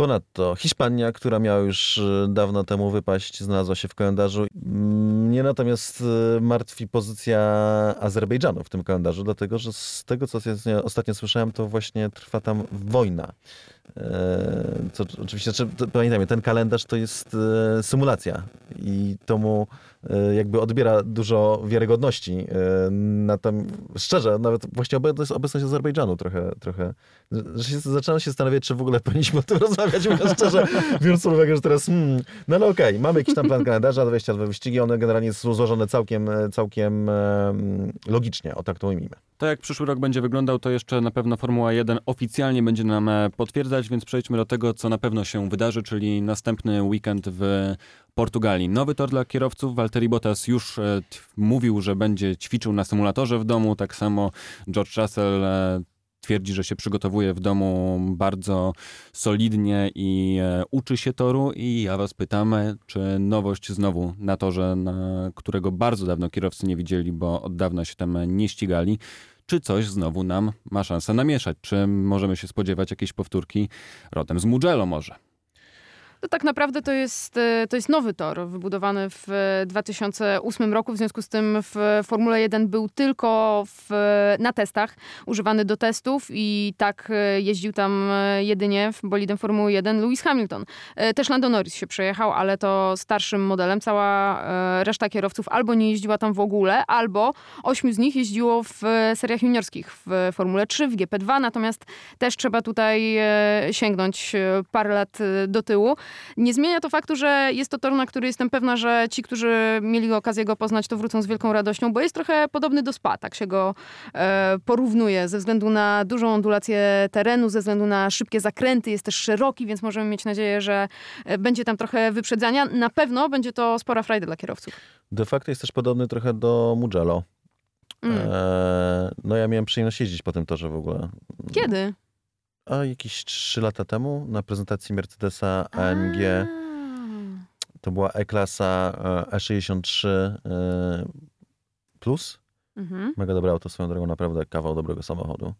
Ponadto Hiszpania, która miała już e, dawno temu wypaść, znalazła się w kalendarzu. Mnie natomiast e, martwi pozycja Azerbejdżanu w tym kalendarzu, dlatego że z tego, co ostatnio słyszałem, to właśnie trwa tam wojna. E, Co oczywiście, znaczy, to, pamiętajmy, ten kalendarz to jest e, symulacja i to mu e, jakby odbiera dużo wiarygodności. E, Natom, szczerze, nawet właśnie obecność, obecność Azerbejdżanu trochę, trochę że się, się zastanawiać, czy w ogóle powinniśmy o tym rozmawiać, mówiąc szczerze, biorąc pod uwagę, że teraz, hmm, no ale okej, mamy jakiś tam plan kalendarza, 22 wyścigi, one generalnie są złożone całkiem, całkiem e, logicznie, o tak to ujmijmy. To jak przyszły rok będzie wyglądał, to jeszcze na pewno Formuła 1 oficjalnie będzie nam e, więc przejdźmy do tego, co na pewno się wydarzy, czyli następny weekend w Portugalii. Nowy tor dla kierowców. Valtteri Bottas już e, mówił, że będzie ćwiczył na symulatorze w domu. Tak samo George Russell e, twierdzi, że się przygotowuje w domu bardzo solidnie i e, uczy się toru. I ja was pytam, e, czy nowość znowu na torze, na którego bardzo dawno kierowcy nie widzieli, bo od dawna się tam nie ścigali, czy coś znowu nam ma szansę namieszać? Czy możemy się spodziewać jakiejś powtórki rodem z Mugello może? To tak naprawdę to jest, e, to jest nowy tor wybudowany w e, 2008 roku. W związku z tym w Formule 1 był tylko w, na testach, używany do testów i tak e, jeździł tam e, jedynie w bolidem Formuły 1 Lewis Hamilton. E, Też Lando Norris się przejechał, ale to starszym modelem. Cała e, reszta kierowców albo nie jeździła tam w ogóle, albo ośmiu z nich jeździło w e, seriach juniorskich w Formule 3, w GP2, natomiast też trzeba tutaj e, sięgnąć e, parę lat e, do tyłu. Nie zmienia to faktu, że jest to tor, na który jestem pewna, że ci, którzy mieli okazję go poznać, to wrócą z wielką radością, bo jest trochę podobny do Spa, tak się go e, porównuje, ze względu na dużą ondulację terenu, ze względu na szybkie zakręty, jest też szeroki, więc możemy mieć nadzieję, że e, będzie tam trochę wyprzedzania. Na pewno będzie to spora frajda dla kierowców. De facto jest też podobny trochę do Mugello. Mm. E, no ja miałem przyjemność jeździć po tym torze w ogóle. Kiedy? A jakieś 3 lata temu na prezentacji Mercedesa AMG. To była E-klasa e, E63 e, Plus. Mhm. Mega dobre auto, swoją drogą, naprawdę kawał dobrego samochodu.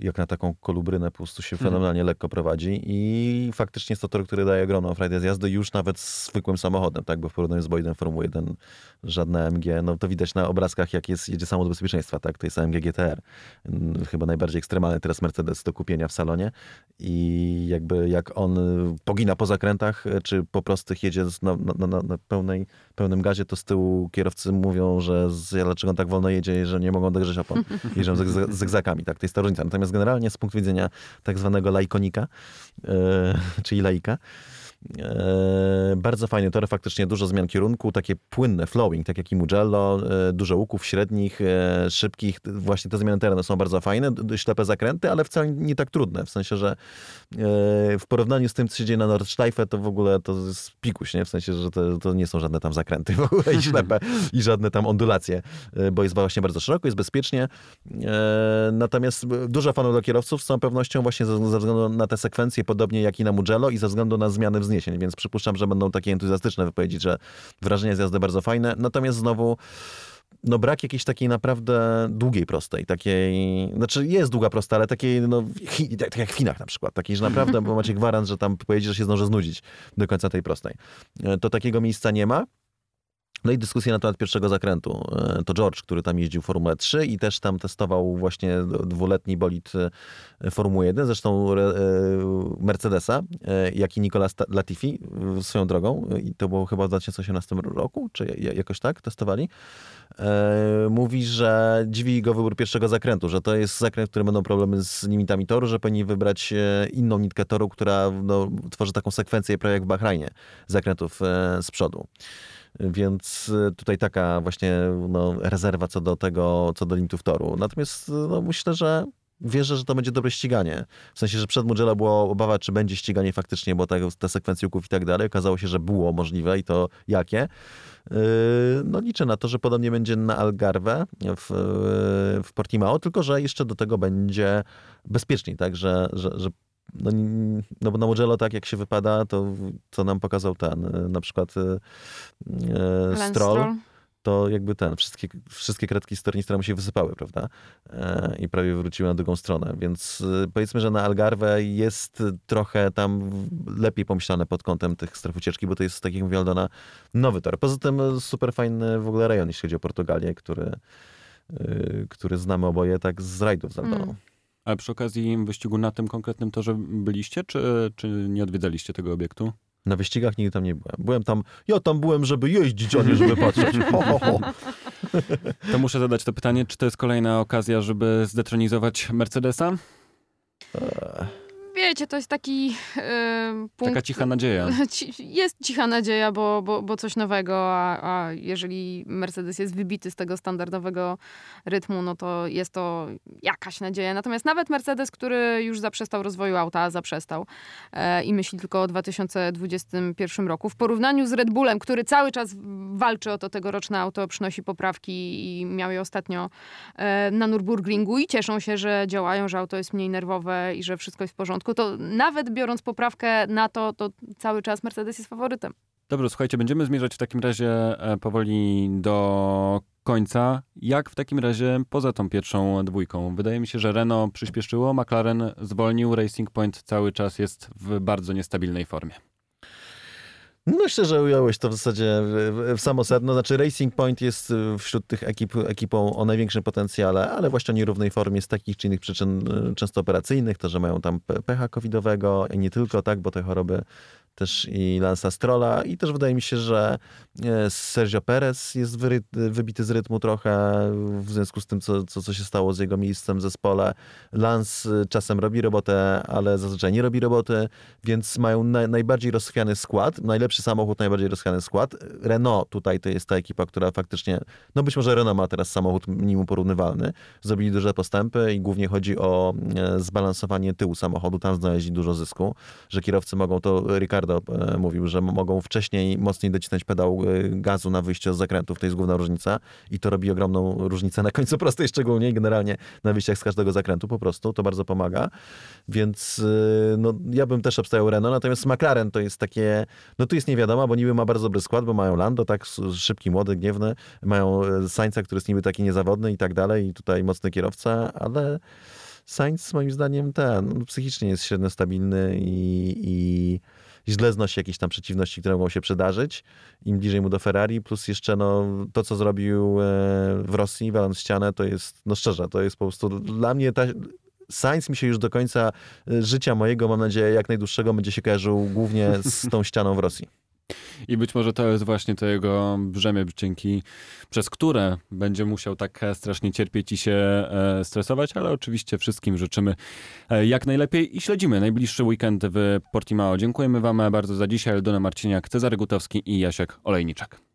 Jak na taką kolubrynę po prostu się Mhm. fenomenalnie lekko prowadzi i faktycznie jest to tor, który daje ogromną frajdę z jazdy już nawet z zwykłym samochodem, tak? Bo w porównaniu z bolidem Formuły 1 żadne AMG, no to widać na obrazkach, jak jest, jedzie samochód bezpieczeństwa, tak? To jest AMG GTR. Mm, Chyba najbardziej ekstremalny teraz Mercedes do kupienia w salonie i jakby jak on y, pogina po zakrętach, y, czy po prostych jedzie z- na, na, na, na pełnej, pełnym gazie, to z tyłu kierowcy mówią, że z, dlaczego on tak wolno jedzie, że nie mogą dogrzeć opon. Jeżdżą zygza- zygzakami, tak, to jest ta różnica. Natomiast generalnie z punktu widzenia tak zwanego lajkonika, e, czyli laika, bardzo fajny tor, faktycznie dużo zmian kierunku, takie płynne, flowing, tak jak i Mugello, e, dużo łuków średnich, e, szybkich. Właśnie te zmiany terenu są bardzo fajne, ślepe zakręty, ale wcale nie tak trudne, w sensie, że e, w porównaniu z tym, co się dzieje na Nordschleife, to w ogóle to jest pikuś, nie? W sensie, że to, to nie są żadne tam zakręty w ogóle i ślepe i żadne tam ondulacje, e, bo jest właśnie bardzo szeroko, jest bezpiecznie. E, Natomiast dużo fanów dla kierowców z całą pewnością właśnie ze, względu na te sekwencje, podobnie jak i na Mugello i ze względu na zmiany wzniesień, więc przypuszczam, że będą takie entuzjastyczne wypowiedzi, że wrażenia z jazdy bardzo fajne. Natomiast znowu no brak jakiejś takiej naprawdę długiej prostej, takiej, znaczy jest długa prosta, ale takiej, no, tak, tak jak w Chinach na przykład, takiej, że naprawdę macie gwarant, że tam pojedzie, że się zdąży znudzić do końca tej prostej. E, To takiego miejsca nie ma. No i dyskusja na temat pierwszego zakrętu. E, To George, który tam jeździł Formułę 3 i też tam testował właśnie dwuletni bolid e, Formuły 1, zresztą re- e, Mercedesa, jak i Nicolas Latifi swoją drogą. I to było chyba w 2018 roku, czy ja- jakoś tak testowali. Mówi, że dziwi go wybór pierwszego zakrętu, że to jest zakręt, w którym będą problemy z limitami toru, że powinni wybrać inną nitkę toru, która no, tworzy taką sekwencję prawie jak w Bahrajnie zakrętów z przodu. Więc y, tutaj taka właśnie no, rezerwa co do tego, co do limitów toru. Natomiast y, no, myślę, że wierzę, że to będzie dobre ściganie. W sensie, że przed Mugello była obawa, czy będzie ściganie faktycznie, bo te, te sekwencje łuków i tak dalej. Okazało się, że było możliwe i to jakie. Yy, No liczę na to, że podobnie będzie na Algarve w, w Portimao, tylko że jeszcze do tego będzie bezpieczniej, tak, że, że, że no, no bo na Mugello tak jak się wypada, to co nam pokazał ten, y, na przykład Lance Stroll, to jakby ten, wszystkie, wszystkie kredki z tornistra mu się wysypały, prawda? E, I prawie wróciły na drugą stronę. Więc powiedzmy, że na Algarve jest trochę tam lepiej pomyślane pod kątem tych stref ucieczki, bo to jest, tak jak mówił Aldona, nowy tor. Poza tym super fajny w ogóle rejon, jeśli chodzi o Portugalię, który, y, który znamy oboje tak z rajdów z Aldoną. Mm. Ale przy okazji wyścigu na tym konkretnym torze byliście, czy, czy nie odwiedzaliście tego obiektu? Na wyścigach nigdy tam nie byłem. Byłem tam, ja tam byłem, żeby jeździć, a nie żeby patrzeć. Ho, ho, ho. To muszę zadać to pytanie, czy to jest kolejna okazja, żeby zdetronizować Mercedesa? Wiecie, to jest taki yy, punkt... Taka cicha nadzieja. Jest cicha nadzieja, bo, bo, bo coś nowego, a, a jeżeli Mercedes jest wybity z tego standardowego rytmu, no to jest to jakaś nadzieja. Natomiast nawet Mercedes, który już zaprzestał rozwoju auta, zaprzestał e, i myśli tylko o 2021 roku, w porównaniu z Red Bullem, który cały czas walczy o to tegoroczne auto, przynosi poprawki i miał je ostatnio e, na Nürburgringu i cieszą się, że działają, że auto jest mniej nerwowe i że wszystko jest w porządku, to nawet biorąc poprawkę na to, to cały czas Mercedes jest faworytem. Dobrze, słuchajcie, będziemy zmierzać w takim razie e, powoli do końca. Jak w takim razie poza tą pierwszą dwójką? Wydaje mi się, że Renault przyspieszyło, McLaren zwolnił, Racing Point cały czas jest w bardzo niestabilnej formie. Myślę, że ująłeś to w zasadzie w, w samo sedno. Znaczy Racing Point jest y, wśród tych ekip ekipą o największym potencjale, ale właśnie o nierównej formie z takich czy innych przyczyn y, często operacyjnych, to, że mają tam pe- pecha covidowego i nie tylko, tak, bo te choroby też i Lansa Strolla i też wydaje mi się, że e, Sergio Perez jest wyry, wybity z rytmu trochę w związku z tym, co, co, co się stało z jego miejscem w zespole. Lance y, czasem robi robotę, ale zazwyczaj nie robi roboty, więc mają na, najbardziej rozchwiany skład, najlepszy samochód, najbardziej rozchwiany skład. Renault tutaj to jest ta ekipa, która faktycznie, no być może Renault ma teraz samochód minimum porównywalny, zrobili duże postępy i głównie chodzi o e, zbalansowanie tyłu samochodu, tam znaleźli dużo zysku, że kierowcy mogą, to Ricardo e, mówił, że mogą wcześniej mocniej docisnąć pedał e, gazu na wyjście z zakrętów, to jest główna różnica i to robi ogromną różnicę na końcu prostej szczególnie i generalnie na wyjściach z każdego zakrętu. Po prostu, to bardzo pomaga, więc e, no, ja bym też obstawiał Renault, natomiast McLaren to jest takie, no tu jest nie wiadomo, bo niby ma bardzo dobry skład, bo mają Lando, tak szybki, młody, gniewny, mają Sainza, który jest niby taki niezawodny i tak dalej i tutaj mocny kierowca, ale Sainz moim zdaniem ten no, psychicznie jest średnio stabilny i, i źle znosi jakieś tam przeciwności, które mogą się przydarzyć. Im bliżej mu do Ferrari, plus jeszcze no, to, co zrobił e, w Rosji, waląc ścianę, to jest, no szczerze, to jest po prostu dla mnie ta, Sainz mi się już do końca e, życia mojego, mam nadzieję, jak najdłuższego, będzie się kojarzył głównie z tą ścianą w Rosji. I być może to jest właśnie to jego brzemię, dzięki, przez które będzie musiał tak e, strasznie cierpieć i się e, stresować, ale oczywiście wszystkim życzymy e, jak najlepiej i śledzimy najbliższy weekend w Portimao. Dziękujemy wam bardzo za dzisiaj. Eldona Marciniak, Cezary Gutowski i Jasiek Olejniczak.